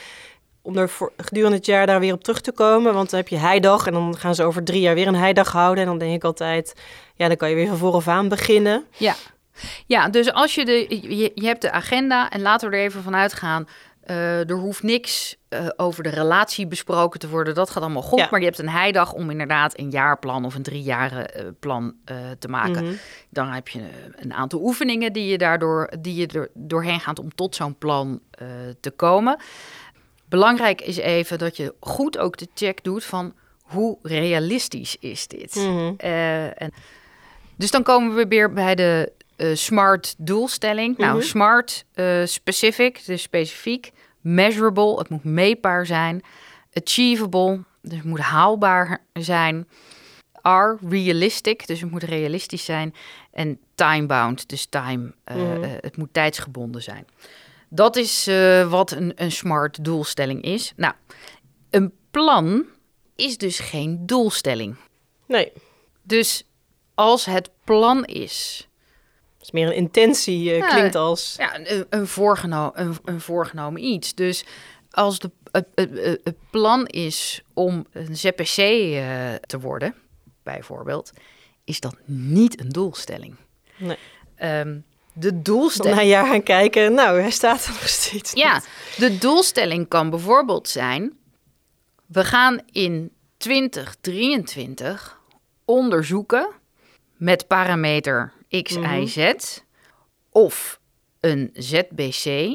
S2: Om er voor, gedurende het jaar daar weer op terug te komen. Want dan heb je heidag en dan gaan ze over drie jaar weer een heidag houden. En dan denk ik altijd, ja, dan kan je weer van vooraf aan beginnen.
S1: Ja. ja, dus als je de, je, je hebt de agenda en laten we er even vanuit gaan. eh, er hoeft niks eh, over de relatie besproken te worden. Dat gaat allemaal goed.
S2: Ja.
S1: Maar je hebt een heidag om inderdaad een jaarplan of een driejaren eh, plan te maken.
S2: Mhm.
S1: Dan heb je een aantal oefeningen die je daardoor die je er doorheen gaat om tot zo'n plan te komen. Belangrijk is even dat je goed ook de check doet van hoe realistisch is dit.
S2: Mhm.
S1: Eh, en, dus dan komen we weer bij de eh, smart doelstelling. Nou,
S2: Mhm.
S1: smart, eh, specific, dus specifiek. Measurable, het moet meetbaar zijn. Achievable, dus het moet haalbaar zijn. R, realistic, dus het moet realistisch zijn. En time-bound, dus time,
S2: Mhm.
S1: het moet tijdsgebonden zijn. Dat is eh, wat een, een smart doelstelling is. Nou, een plan is dus geen doelstelling.
S2: Nee,
S1: Dus als het plan is,
S2: het is meer een intentie, eh,
S1: Ja.
S2: klinkt als...
S1: ja, een, een, voorgeno een, een voorgenomen iets. Dus als de, het, het, plan is om een ZPC eh, te worden, bijvoorbeeld, is dat niet een doelstelling.
S2: Nee.
S1: Ehm, de doelstelling.
S2: na een jaar gaan kijken, nou, hij staat er nog steeds
S1: Ja,
S2: niet.
S1: de doelstelling kan bijvoorbeeld zijn: we gaan in 2023 onderzoeken met parameter X,
S2: Mhm.
S1: Y, Z of een ZBC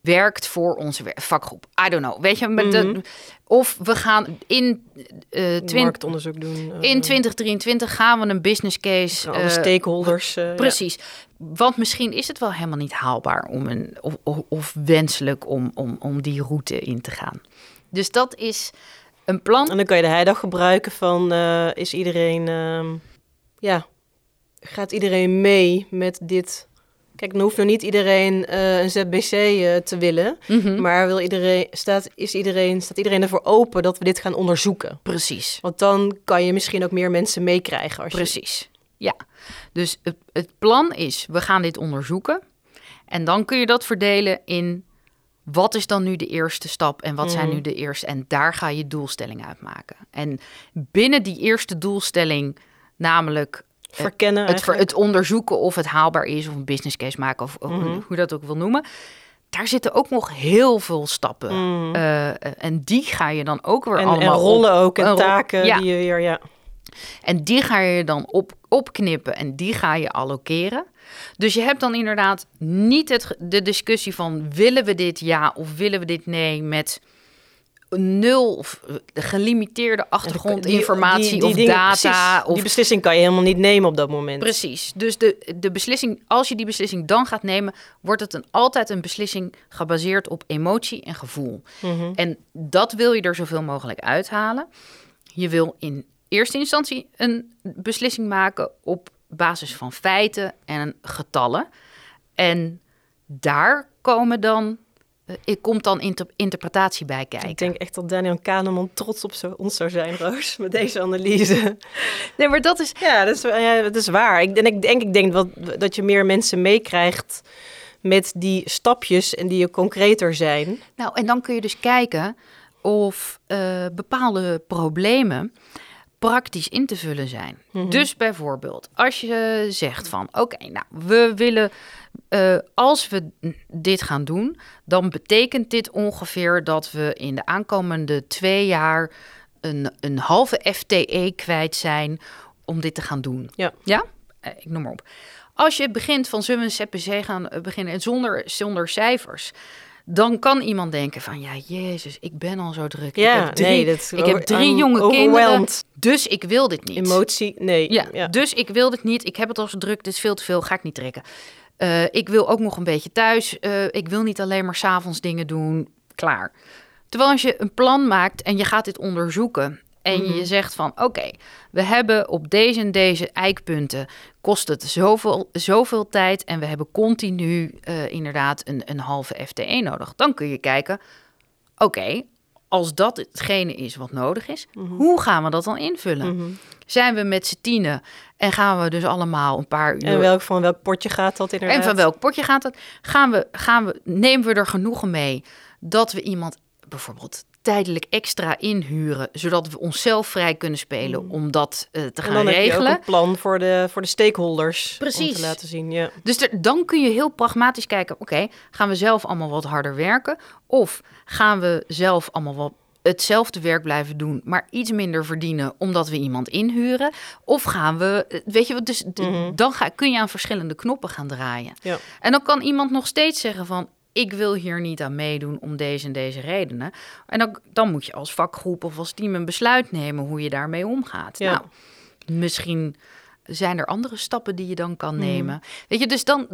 S1: werkt voor onze vakgroep. I don't know. Weet je, met de-
S2: Mhm.
S1: of we gaan in, eh twin-
S2: Marktonderzoek doen. eh,
S1: in 2023 gaan we een business case.
S2: alle
S1: eh,
S2: stakeholders. eh, ja.
S1: Precies. Want misschien is het wel helemaal niet haalbaar om een, of, of, of wenselijk om, om, om die route in te gaan. Dus dat is een plan.
S2: En dan kan je de heidag gebruiken van, eh, is iedereen, ehm, ja, gaat iedereen mee met dit? Kijk, dan hoeft nog niet iedereen eh, een ZBC eh, te willen,
S1: Mhm.
S2: maar wil iedereen, staat, is iedereen, staat iedereen ervoor open dat we dit gaan onderzoeken?
S1: Precies.
S2: Want dan kan je misschien ook meer mensen meekrijgen. Als je,
S1: Precies. Ja. Dus het, het plan is, we gaan dit onderzoeken. En dan kun je dat verdelen in wat is dan nu de eerste stap en wat zijn
S2: Mhm.
S1: nu de eerste. En daar ga je doelstelling uitmaken. En binnen die eerste doelstelling, namelijk
S2: verkennen
S1: het, het onderzoeken of het haalbaar is, of een business case maken, of, of
S2: Mhm.
S1: hoe je dat ook wil noemen. Daar zitten ook nog heel veel stappen.
S2: Mhm.
S1: Eh, en die ga je dan ook weer
S2: en, en
S1: allemaal
S2: rollen
S1: op-
S2: ook en
S1: rol-
S2: taken
S1: ja.
S2: die je weer, ja.
S1: En die ga je dan op, opknippen en die ga je allokeren. Dus je hebt dan inderdaad niet het, de discussie van willen we dit ja of willen we dit nee met nul of eh, gelimiteerde achtergrondinformatie
S2: Die- die
S1: of data.
S2: precies.
S1: of
S2: Die beslissing kan je helemaal niet nemen op dat moment.
S1: Precies. Dus de, de beslissing, als je die beslissing dan gaat nemen, wordt het een, altijd een beslissing gebaseerd op emotie en gevoel.
S2: Mhm.
S1: En dat wil je er zoveel mogelijk uithalen. Je wil in eerste instantie een beslissing maken op basis van feiten en getallen. En daar komen dan eh, ik komt dan inter- interpretatie bij kijken.
S2: Ik denk echt dat Daniel Kahneman trots op zo, ons zou zijn, Roos, met deze analyse.
S1: Nee, maar dat is.
S2: Ja, dat is, ja, dat is waar. Ik, en ik denk, ik denk wat, dat je meer mensen meekrijgt met die stapjes en die concreter zijn.
S1: Nou, en dan kun je dus kijken of eh, bepaalde problemen praktisch in te vullen zijn.
S2: Mhm.
S1: Dus bijvoorbeeld, als je zegt van, oké, nou, we willen, eh, als we dit gaan doen, dan betekent dit ongeveer dat we in de aankomende twee jaar een, een halve FTE kwijt zijn om dit te gaan doen.
S2: Ja.
S1: Ja? Eh, ik noem maar op. Als je begint van zullen we een ZPC gaan eh, beginnen en zonder, zonder cijfers, dan kan iemand denken van ja, Jezus, ik ben al zo druk.
S2: Ja,
S1: ik heb drie,
S2: nee, dat
S1: ik heb drie jonge kinderen, dus ik wil dit niet.
S2: Emotie, nee.
S1: Ja,
S2: ja.
S1: dus ik wil dit niet. Ik heb het al zo druk, dit is veel te veel, ga ik niet trekken. Eh, ik wil ook nog een beetje thuis. Eh, ik wil niet alleen maar s'avonds dingen doen. Klaar. Terwijl als je een plan maakt en je gaat dit onderzoeken... en
S2: Mhm.
S1: je zegt van, oké, we hebben op deze en deze eikpunten... kost het zoveel, zoveel tijd... en we hebben continu eh, inderdaad een, een halve FTE nodig. Dan kun je kijken, oké, als dat hetgene is wat nodig is... hoe gaan we dat dan invullen?
S2: Mhm.
S1: Zijn we met z'n tienen en gaan we dus allemaal een paar uur...
S2: En welk, van welk potje gaat dat inderdaad?
S1: En van welk potje gaat het? Gaan we, gaan we, nemen we er genoegen mee dat we iemand bijvoorbeeld tijdelijk extra inhuren, zodat we onszelf vrij kunnen spelen om dat eh, te
S2: Mm. En
S1: gaan
S2: dan heb je
S1: regelen?
S2: ook een plan voor de, voor de stakeholders. Om
S1: Precies.
S2: te laten zien, ja.
S1: Dus er, dan kun je heel pragmatisch kijken: oké, gaan we zelf allemaal wat harder werken? Of gaan we zelf allemaal wat hetzelfde werk blijven doen, maar iets minder verdienen omdat we iemand inhuren? Of gaan we, eh, weet je wat, dus
S2: Mhm.
S1: dan ga, kun je aan verschillende knoppen gaan draaien.
S2: Ja.
S1: En dan kan iemand nog steeds zeggen van. Ik wil hier niet aan meedoen om deze en deze redenen. En dan, dan moet je als vakgroep of als team een besluit nemen hoe je daarmee omgaat.
S2: Ja.
S1: Nou, misschien zijn er andere stappen die je dan kan
S2: Mhm.
S1: nemen. Weet je, dus dan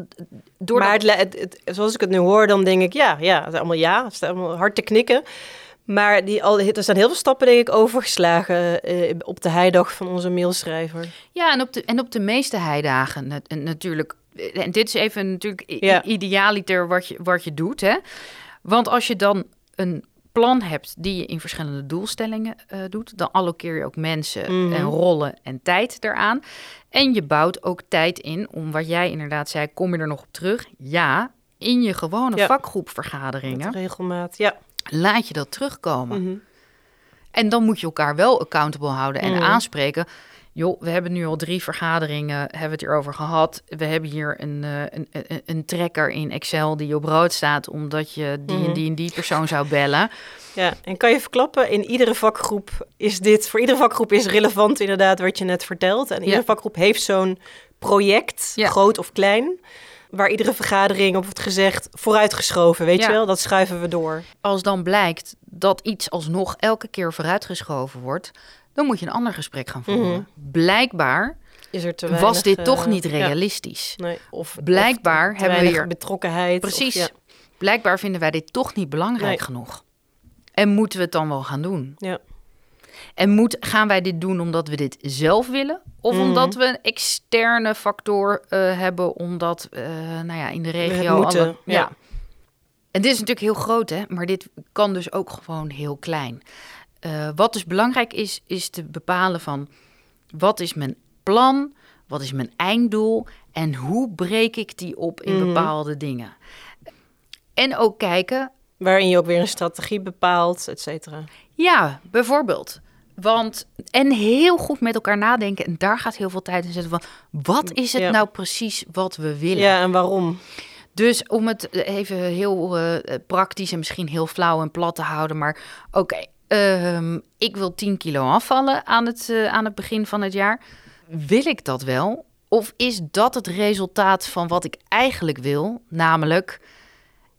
S1: door
S2: maar het, het, het- zoals ik het nu hoor, dan denk ik, ja, ja, het is allemaal ja, het staat allemaal hard te knikken. Maar die, al, er zijn heel veel stappen, denk ik, overgeslagen eh, op de heidag van onze mailschrijver.
S1: Ja, en op de, en op de meeste heidagen nat- en natuurlijk. En dit is even natuurlijk
S2: Ja.
S1: idealiter wat je, wat je doet. Hè? Want als je dan een plan hebt die je in verschillende doelstellingen eh, doet, dan allokeer je ook mensen
S2: Mhm.
S1: en rollen en tijd eraan. En je bouwt ook tijd in om wat jij inderdaad zei, kom je er nog op terug? Ja, in je gewone
S2: Ja.
S1: vakgroepvergaderingen
S2: Met regelmaat, ja.
S1: laat je dat terugkomen.
S2: Mhm.
S1: En dan moet je elkaar wel accountable houden en
S2: Mhm.
S1: aanspreken. Joh, we hebben nu al drie vergaderingen, hebben we het hierover gehad. We hebben hier een, eh, een, een, een tracker in Excel die op rood staat... omdat je die en
S2: Mhm.
S1: die en die persoon zou bellen.
S2: Ja, en kan je verklappen, in iedere vakgroep is dit, voor iedere vakgroep is relevant inderdaad wat je net vertelt. En iedere
S1: Ja.
S2: vakgroep heeft zo'n project,
S1: Ja.
S2: groot of klein, waar iedere vergadering op wordt gezegd, vooruitgeschoven, weet
S1: Ja.
S2: je wel? Dat schuiven we door.
S1: Als dan blijkt dat iets alsnog elke keer vooruitgeschoven wordt... dan moet je een ander gesprek gaan voeren.
S2: Mhm.
S1: Blijkbaar
S2: Is er te
S1: was dit
S2: eh,
S1: toch niet
S2: ja,
S1: realistisch.
S2: nee, of
S1: Blijkbaar
S2: of te
S1: hebben we hier-
S2: betrokkenheid.
S1: Precies.
S2: Of, ja.
S1: Blijkbaar vinden wij dit toch niet belangrijk
S2: Nee.
S1: genoeg. En moeten we het dan wel gaan doen?
S2: Ja.
S1: En moet, gaan wij dit doen omdat we dit zelf willen? Of
S2: Mhm.
S1: omdat we een externe factor eh, hebben, omdat eh, nou ja, in de regio...
S2: moeten,
S1: alle- ja.
S2: ja.
S1: En dit is natuurlijk heel groot, hè? maar dit kan dus ook gewoon heel klein. Eh, wat dus belangrijk is, is te bepalen van... wat is mijn plan, wat is mijn einddoel... en hoe breek ik die op in
S2: Mhm.
S1: bepaalde dingen. En ook kijken,
S2: Waarin je ook weer een strategie bepaalt, et cetera.
S1: Ja, bijvoorbeeld. Want, en heel goed met elkaar nadenken. En daar gaat heel veel tijd in zitten van... wat is het
S2: Ja.
S1: nou precies wat we willen?
S2: Ja, en waarom?
S1: Dus om het even heel eh, praktisch en misschien heel flauw en plat te houden... maar oké, ehm, ik wil 10 kilo afvallen aan het, eh, aan het begin van het jaar. Wil ik dat wel? Of is dat het resultaat van wat ik eigenlijk wil? Namelijk,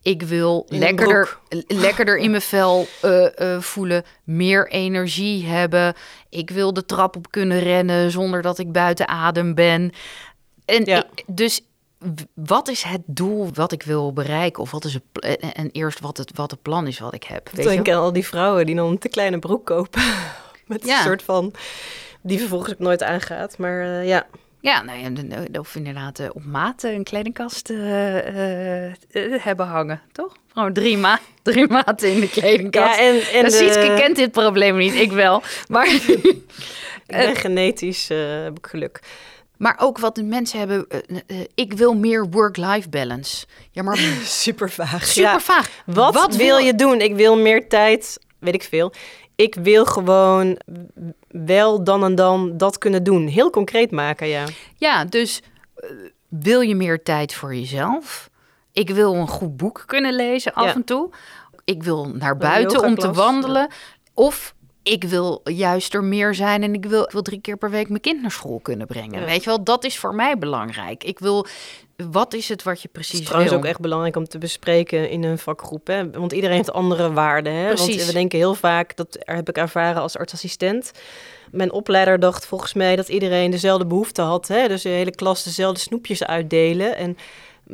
S1: ik wil
S2: In een
S1: lekkerder, lekkerder in mijn vel eh, eh, voelen, meer energie hebben. Ik wil de trap op kunnen rennen zonder dat ik buiten adem ben. En
S2: Ja.
S1: ik- dus wat is het doel wat ik wil bereiken? Of wat is het, en, eerst wat het, wat het plan is wat ik heb.
S2: Ik
S1: je?
S2: aan al die vrouwen die dan een te kleine broek kopen. Met
S1: Ja.
S2: een soort van... Die vervolgens ook nooit aangaat. Maar eh, ja,
S1: Ja, nou ja, of inderdaad eh, op maat eh, een kledingkast hebben hangen, toch? Gewoon drie, ma drie maten in de kledingkast.
S2: Ja, en, en
S1: Sietske
S2: de-
S1: kent dit probleem niet, ik wel. Maar,
S2: ik ben genetisch, heb ik geluk.
S1: Maar ook wat de mensen hebben, eh, eh, ik wil meer work-life balance. Ja, maar
S2: Super vaag.
S1: super
S2: Ja.
S1: vaag.
S2: Wat, wil je doen? Ik wil meer tijd, weet ik veel. Ik wil gewoon wel dan en dan dat kunnen doen. Heel concreet maken, ja.
S1: Ja, dus eh, wil je meer tijd voor jezelf? Ik wil een goed boek kunnen lezen af
S2: Ja.
S1: en toe. Ik wil naar buiten om te wandelen. Of ik wil juist er meer zijn en ik wil, ik wil drie keer per week mijn kind naar school kunnen brengen.
S2: Ja.
S1: Weet je wel, dat is voor mij belangrijk. Ik wil, wat is het wat je
S2: Het
S1: precies
S2: is trouwens
S1: wil?
S2: ook echt belangrijk om te bespreken in een vakgroep. Hè? Want iedereen heeft andere waarden. Hè? Want
S1: Precies.
S2: we denken heel vaak, dat heb ik ervaren als artsassistent. Mijn opleider dacht volgens mij dat iedereen dezelfde behoefte had. Hè? Dus de hele klas dezelfde snoepjes uitdelen. En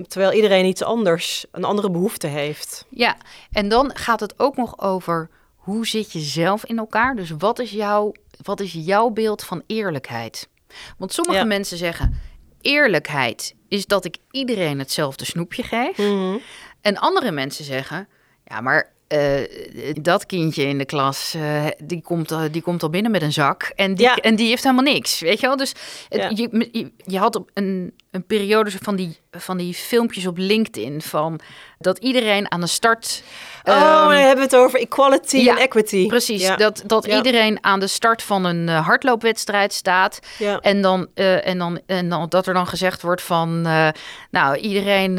S2: terwijl iedereen iets anders, een andere behoefte heeft.
S1: Ja, en dan gaat het ook nog over hoe zit je zelf in elkaar? Dus wat is jouw, wat is jouw beeld van eerlijkheid? Want sommige
S2: Ja.
S1: mensen zeggen eerlijkheid is dat ik iedereen hetzelfde snoepje geef. En andere mensen zeggen, ja, maar eh, dat kindje in de klas, eh, die, komt, eh, die komt al binnen met een zak en die,
S2: Ja.
S1: en die heeft helemaal niks, weet je wel? Dus
S2: Ja.
S1: je, je, je had een, een periode van die, van die filmpjes op LinkedIn van dat iedereen aan de start...
S2: Oh,
S1: ehm,
S2: dan hebben we het over equality
S1: ja,
S2: en equity.
S1: Precies,
S2: Ja.
S1: dat, dat
S2: Ja.
S1: iedereen aan de start van een eh, hardloopwedstrijd staat. En, dan, eh, en, dan, en dan dat er dan gezegd wordt van... eh, nou, iedereen,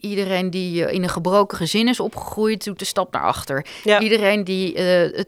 S1: iedereen die in een gebroken gezin is opgegroeid... doet een stap naar achter. Iedereen die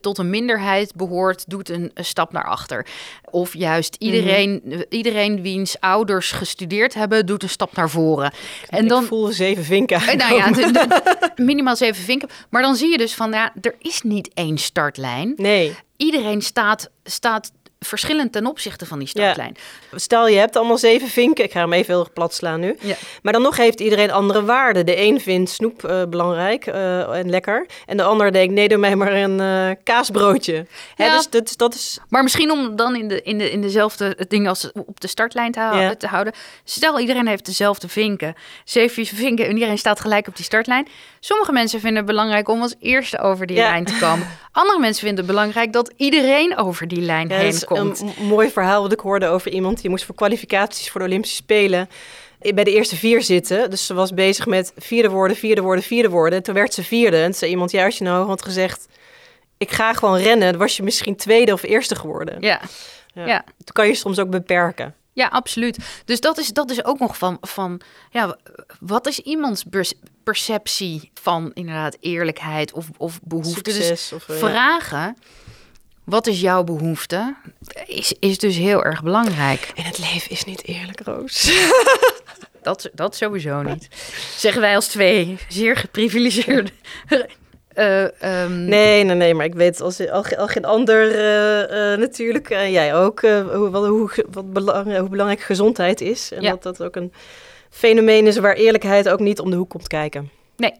S1: tot een minderheid behoort... doet een, een stap naar achter. Of juist iedereen,
S2: Mhm.
S1: eh, iedereen wiens ouders gestudeerd hebben... doet een stap naar voren. En dan,
S2: Ik voel zeven vinken
S1: eh, Nou ja, de- de- minimaal zeven vinken. Maar dan zie je dus van, ja, er is niet één startlijn.
S2: Nee.
S1: Iedereen staat, staat verschillend ten opzichte van die startlijn.
S2: Stel, je hebt allemaal zeven vinken. Ik ga hem even heel erg plat slaan nu.
S1: Ja.
S2: Maar dan nog heeft iedereen andere waarden. De een vindt snoep eh, belangrijk eh, en lekker. En de ander denkt, nee, doe mij maar een eh, kaasbroodje. Hè,
S1: Ja.
S2: dus dat, dat is...
S1: Maar misschien om dan in, de, in, de, in dezelfde dingen als op de startlijn te, hou-
S2: Ja.
S1: te houden. Stel, iedereen heeft dezelfde vinken. Zeven vinken en iedereen staat gelijk op die startlijn. Sommige mensen vinden het belangrijk om als eerste over die lijn te komen. Andere mensen vinden het belangrijk dat iedereen over die lijn heen komt.
S2: een mooi verhaal wat ik hoorde over iemand... die moest voor kwalificaties voor de Olympische Spelen... bij de eerste vier zitten. Dus ze was bezig met vierde worden, vierde worden, vierde worden. En toen werd ze vierde. En toen zei iemand, als je nou had gezegd... ik ga gewoon rennen, dan was je misschien tweede of eerste geworden.
S1: Ja.
S2: Ja.
S1: ja.
S2: Dat kan je soms ook beperken.
S1: Ja, absoluut. Dus dat is, dat is ook nog van, van ja, wat is iemands perceptie van inderdaad eerlijkheid of, of behoefte? Dus
S2: Succes of, eh,
S1: vragen, wat is jouw behoefte, is, is dus heel erg belangrijk.
S2: En het leven is niet eerlijk, Roos.
S1: Dat, dat sowieso niet. Zeggen wij als twee zeer geprivilegeerde. Eh, ehm,
S2: Nee, nee, nee, maar ik weet als, al, al geen ander eh, eh, natuurlijk, en jij ook, hoe, wat, hoe, wat belang, hoe belangrijk gezondheid is. En
S1: Ja.
S2: dat dat ook een fenomeen is waar eerlijkheid ook niet om de hoek komt kijken.
S1: Nee.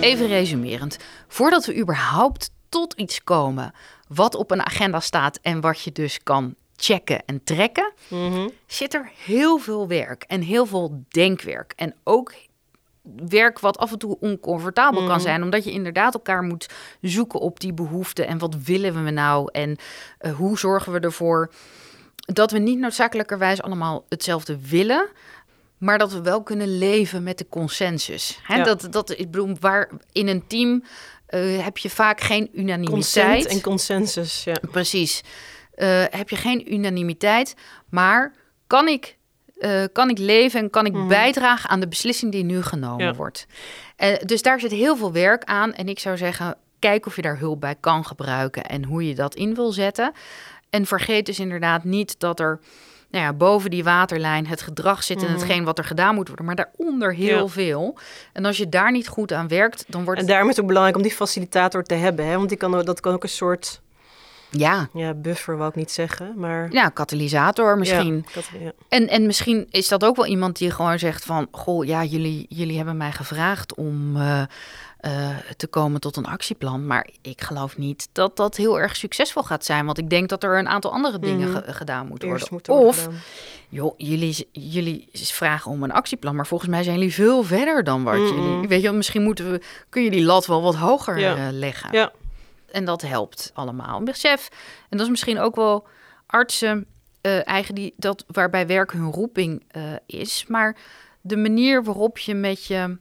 S1: Even resumerend. Voordat we überhaupt tot iets komen wat op een agenda staat en wat je dus kan checken en trekken, zit er heel veel werk en heel veel denkwerk. En ook werk wat af en toe oncomfortabel kan zijn, omdat je inderdaad elkaar moet zoeken op die behoeften en wat willen we nou en eh, hoe zorgen we ervoor dat we niet noodzakelijkerwijs allemaal hetzelfde willen, maar dat we wel kunnen leven met de consensus. Hè,
S2: Ja.
S1: dat, dat, ik bedoel, waar in een team eh, heb je vaak geen unanimiteit.
S2: Consent en consensus, ja.
S1: Precies. Eh, heb je geen unanimiteit, maar kan ik, eh, kan ik leven en kan ik bijdragen aan de beslissing die nu genomen
S2: Ja.
S1: wordt? Dus daar zit heel veel werk aan. En ik zou zeggen, kijk of je daar hulp bij kan gebruiken en hoe je dat in wil zetten. En vergeet dus inderdaad niet dat er nou ja, boven die waterlijn het gedrag zit en hetgeen wat er gedaan moet worden, maar daaronder heel
S2: Ja.
S1: veel. En als je daar niet goed aan werkt, dan wordt
S2: En daarom is het ook belangrijk om die facilitator te hebben, hè? want die kan, dat kan ook een soort
S1: Ja,
S2: Ja, buffer wou ik niet zeggen, maar...
S1: ja katalysator misschien.
S2: Ja.
S1: En, en misschien is dat ook wel iemand die gewoon zegt van... Goh, ja, jullie, jullie hebben mij gevraagd om eh, eh, te komen tot een actieplan. Maar ik geloof niet dat dat heel erg succesvol gaat zijn. Want ik denk dat er een aantal andere dingen
S2: Mhm.
S1: ge- gedaan moeten
S2: Eerst
S1: worden.
S2: moet
S1: of,
S2: gedaan.
S1: joh, jullie, jullie vragen om een actieplan. Maar volgens mij zijn jullie veel verder dan wat
S2: Mhm.
S1: jullie... Weet je, misschien moeten we, kun je die lat wel wat hoger
S2: Ja.
S1: eh, leggen.
S2: Ja.
S1: En dat helpt allemaal. Besef, en dat is misschien ook wel artsen eh, eigen die dat waarbij werk hun roeping eh, is, maar de manier waarop je met je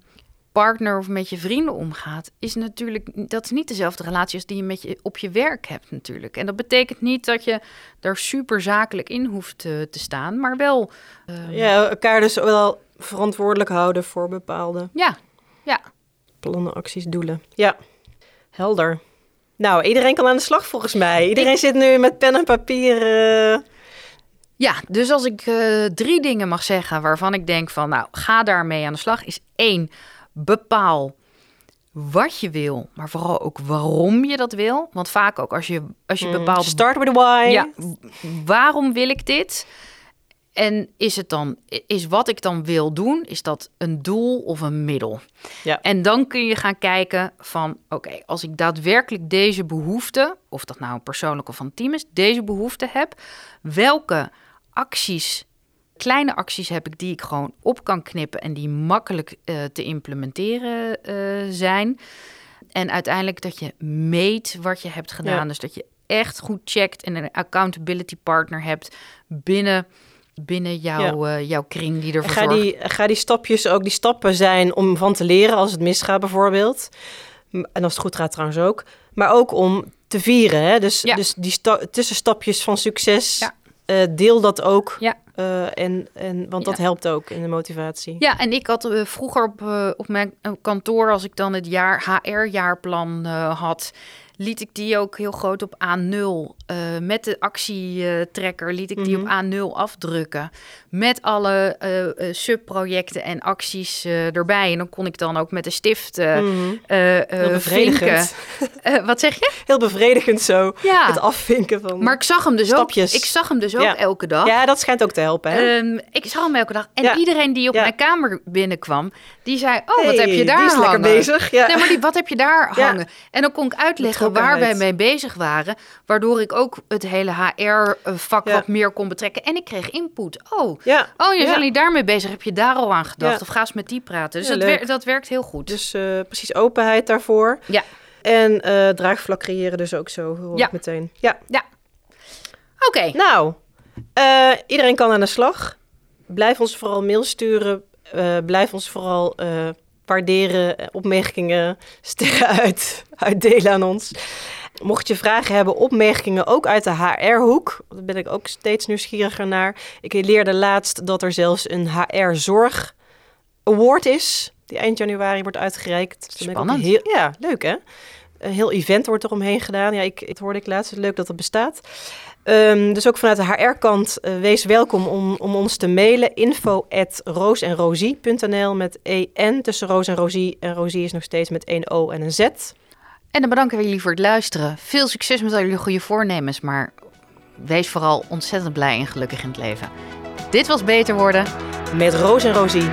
S1: partner of met je vrienden omgaat, is natuurlijk dat is niet dezelfde relatie als die je met je op je werk hebt natuurlijk. En dat betekent niet dat je daar super zakelijk in hoeft te, te staan, maar wel eh,
S2: ja, elkaar dus wel verantwoordelijk houden voor bepaalde
S1: ja, ja.
S2: plannen, acties, doelen. Ja, helder. Nou, iedereen kan aan de slag volgens mij. Iedereen zit nu met pen en papier. eh,
S1: Ja, dus als ik eh, drie dingen mag zeggen waarvan ik denk van, nou, ga daarmee aan de slag, is één, bepaal wat je wil, maar vooral ook waarom je dat wil. Want vaak ook als je, als je
S2: mm,
S1: bepaalt,
S2: Start with why.
S1: ja, waarom wil ik dit? En is het dan, is wat ik dan wil doen, is dat een doel of een middel?
S2: Ja.
S1: En dan kun je gaan kijken van, oké, als ik daadwerkelijk deze behoefte, of dat nou een persoonlijk of een team is, deze behoefte heb, welke acties, kleine acties heb ik die ik gewoon op kan knippen en die makkelijk eh, te implementeren eh, zijn. En uiteindelijk dat je meet wat je hebt gedaan.
S2: Ja.
S1: Dus dat je echt goed checkt en een accountability partner hebt binnen, binnen jouw, eh, jouw kring die ervoor
S2: ga
S1: zorgt.
S2: die, ga die stapjes ook die stappen zijn om van te leren als het misgaat bijvoorbeeld. En als het goed gaat trouwens ook. Maar ook om te vieren. Hè? Dus,
S1: Ja.
S2: dus die sta- tussenstapjes van succes,
S1: Ja.
S2: eh, deel dat ook.
S1: Ja.
S2: Eh, en, en, want dat helpt ook in de motivatie.
S1: Ja, en ik had vroeger op, op mijn kantoor, als ik dan het jaar HR-jaarplan had, liet ik die ook heel groot op A0. eh, met de actietrekker liet ik die
S2: Mhm.
S1: op A0 afdrukken. Met alle eh, eh, subprojecten en acties erbij. En dan kon ik dan ook met de stift
S2: Mhm. Heel bevredigend.
S1: vinken. Eh, wat zeg je?
S2: Heel bevredigend zo.
S1: Ja.
S2: Het afvinken van...
S1: Maar ik zag hem dus
S2: Stapjes.
S1: ook. Ik zag hem dus ook
S2: Ja.
S1: elke dag.
S2: Ja, dat schijnt ook te helpen. Hè?
S1: Ehm, ik zag hem elke dag. En
S2: Ja.
S1: iedereen die op mijn kamer binnenkwam, die zei: Oh, wat heb je daar
S2: Die is
S1: hangen?
S2: lekker bezig. Ja.
S1: Nee, maar die, wat heb je daar hangen? En dan kon ik uitleggen waar wij mee bezig waren, waardoor ik ook het hele HR-vak
S2: Ja.
S1: wat meer kon betrekken. En ik kreeg input. Oh,
S2: ja.
S1: oh je bent niet daarmee bezig. Heb je daar al aan gedacht? Of ga eens met die praten. Dus dat, wer- dat werkt heel goed.
S2: Dus eh, precies openheid daarvoor.
S1: Ja.
S2: En eh, draagvlak creëren dus ook zo hoor ik
S1: Ja.
S2: meteen. Ja.
S1: Oké,
S2: Nou, eh, iedereen kan aan de slag. Blijf ons vooral mail sturen. Blijf ons vooral waarderen, eh, opmerkingen, sterren uit, uitdelen aan ons. Mocht je vragen hebben, opmerkingen ook uit de HR-hoek, daar ben ik ook steeds nieuwsgieriger naar. Ik leerde laatst dat er zelfs een HR-zorg award is, die eind januari wordt uitgereikt. Dus
S1: Spannend.
S2: Heel, ja, leuk hè? Een heel event wordt eromheen gedaan. Ja, ik, het hoorde ik laatst. Leuk dat dat bestaat. Ehm, dus ook vanuit de HR-kant, eh, wees welkom om, om ons te mailen. Info met EN tussen Roos en Rosie. En Rosie is nog steeds met één O en een Z.
S1: en dan bedanken we jullie voor het luisteren. Veel succes met al jullie goede voornemens, maar wees vooral ontzettend blij en gelukkig in het leven. Dit was Beter Worden.
S2: Met Roos en Rosie.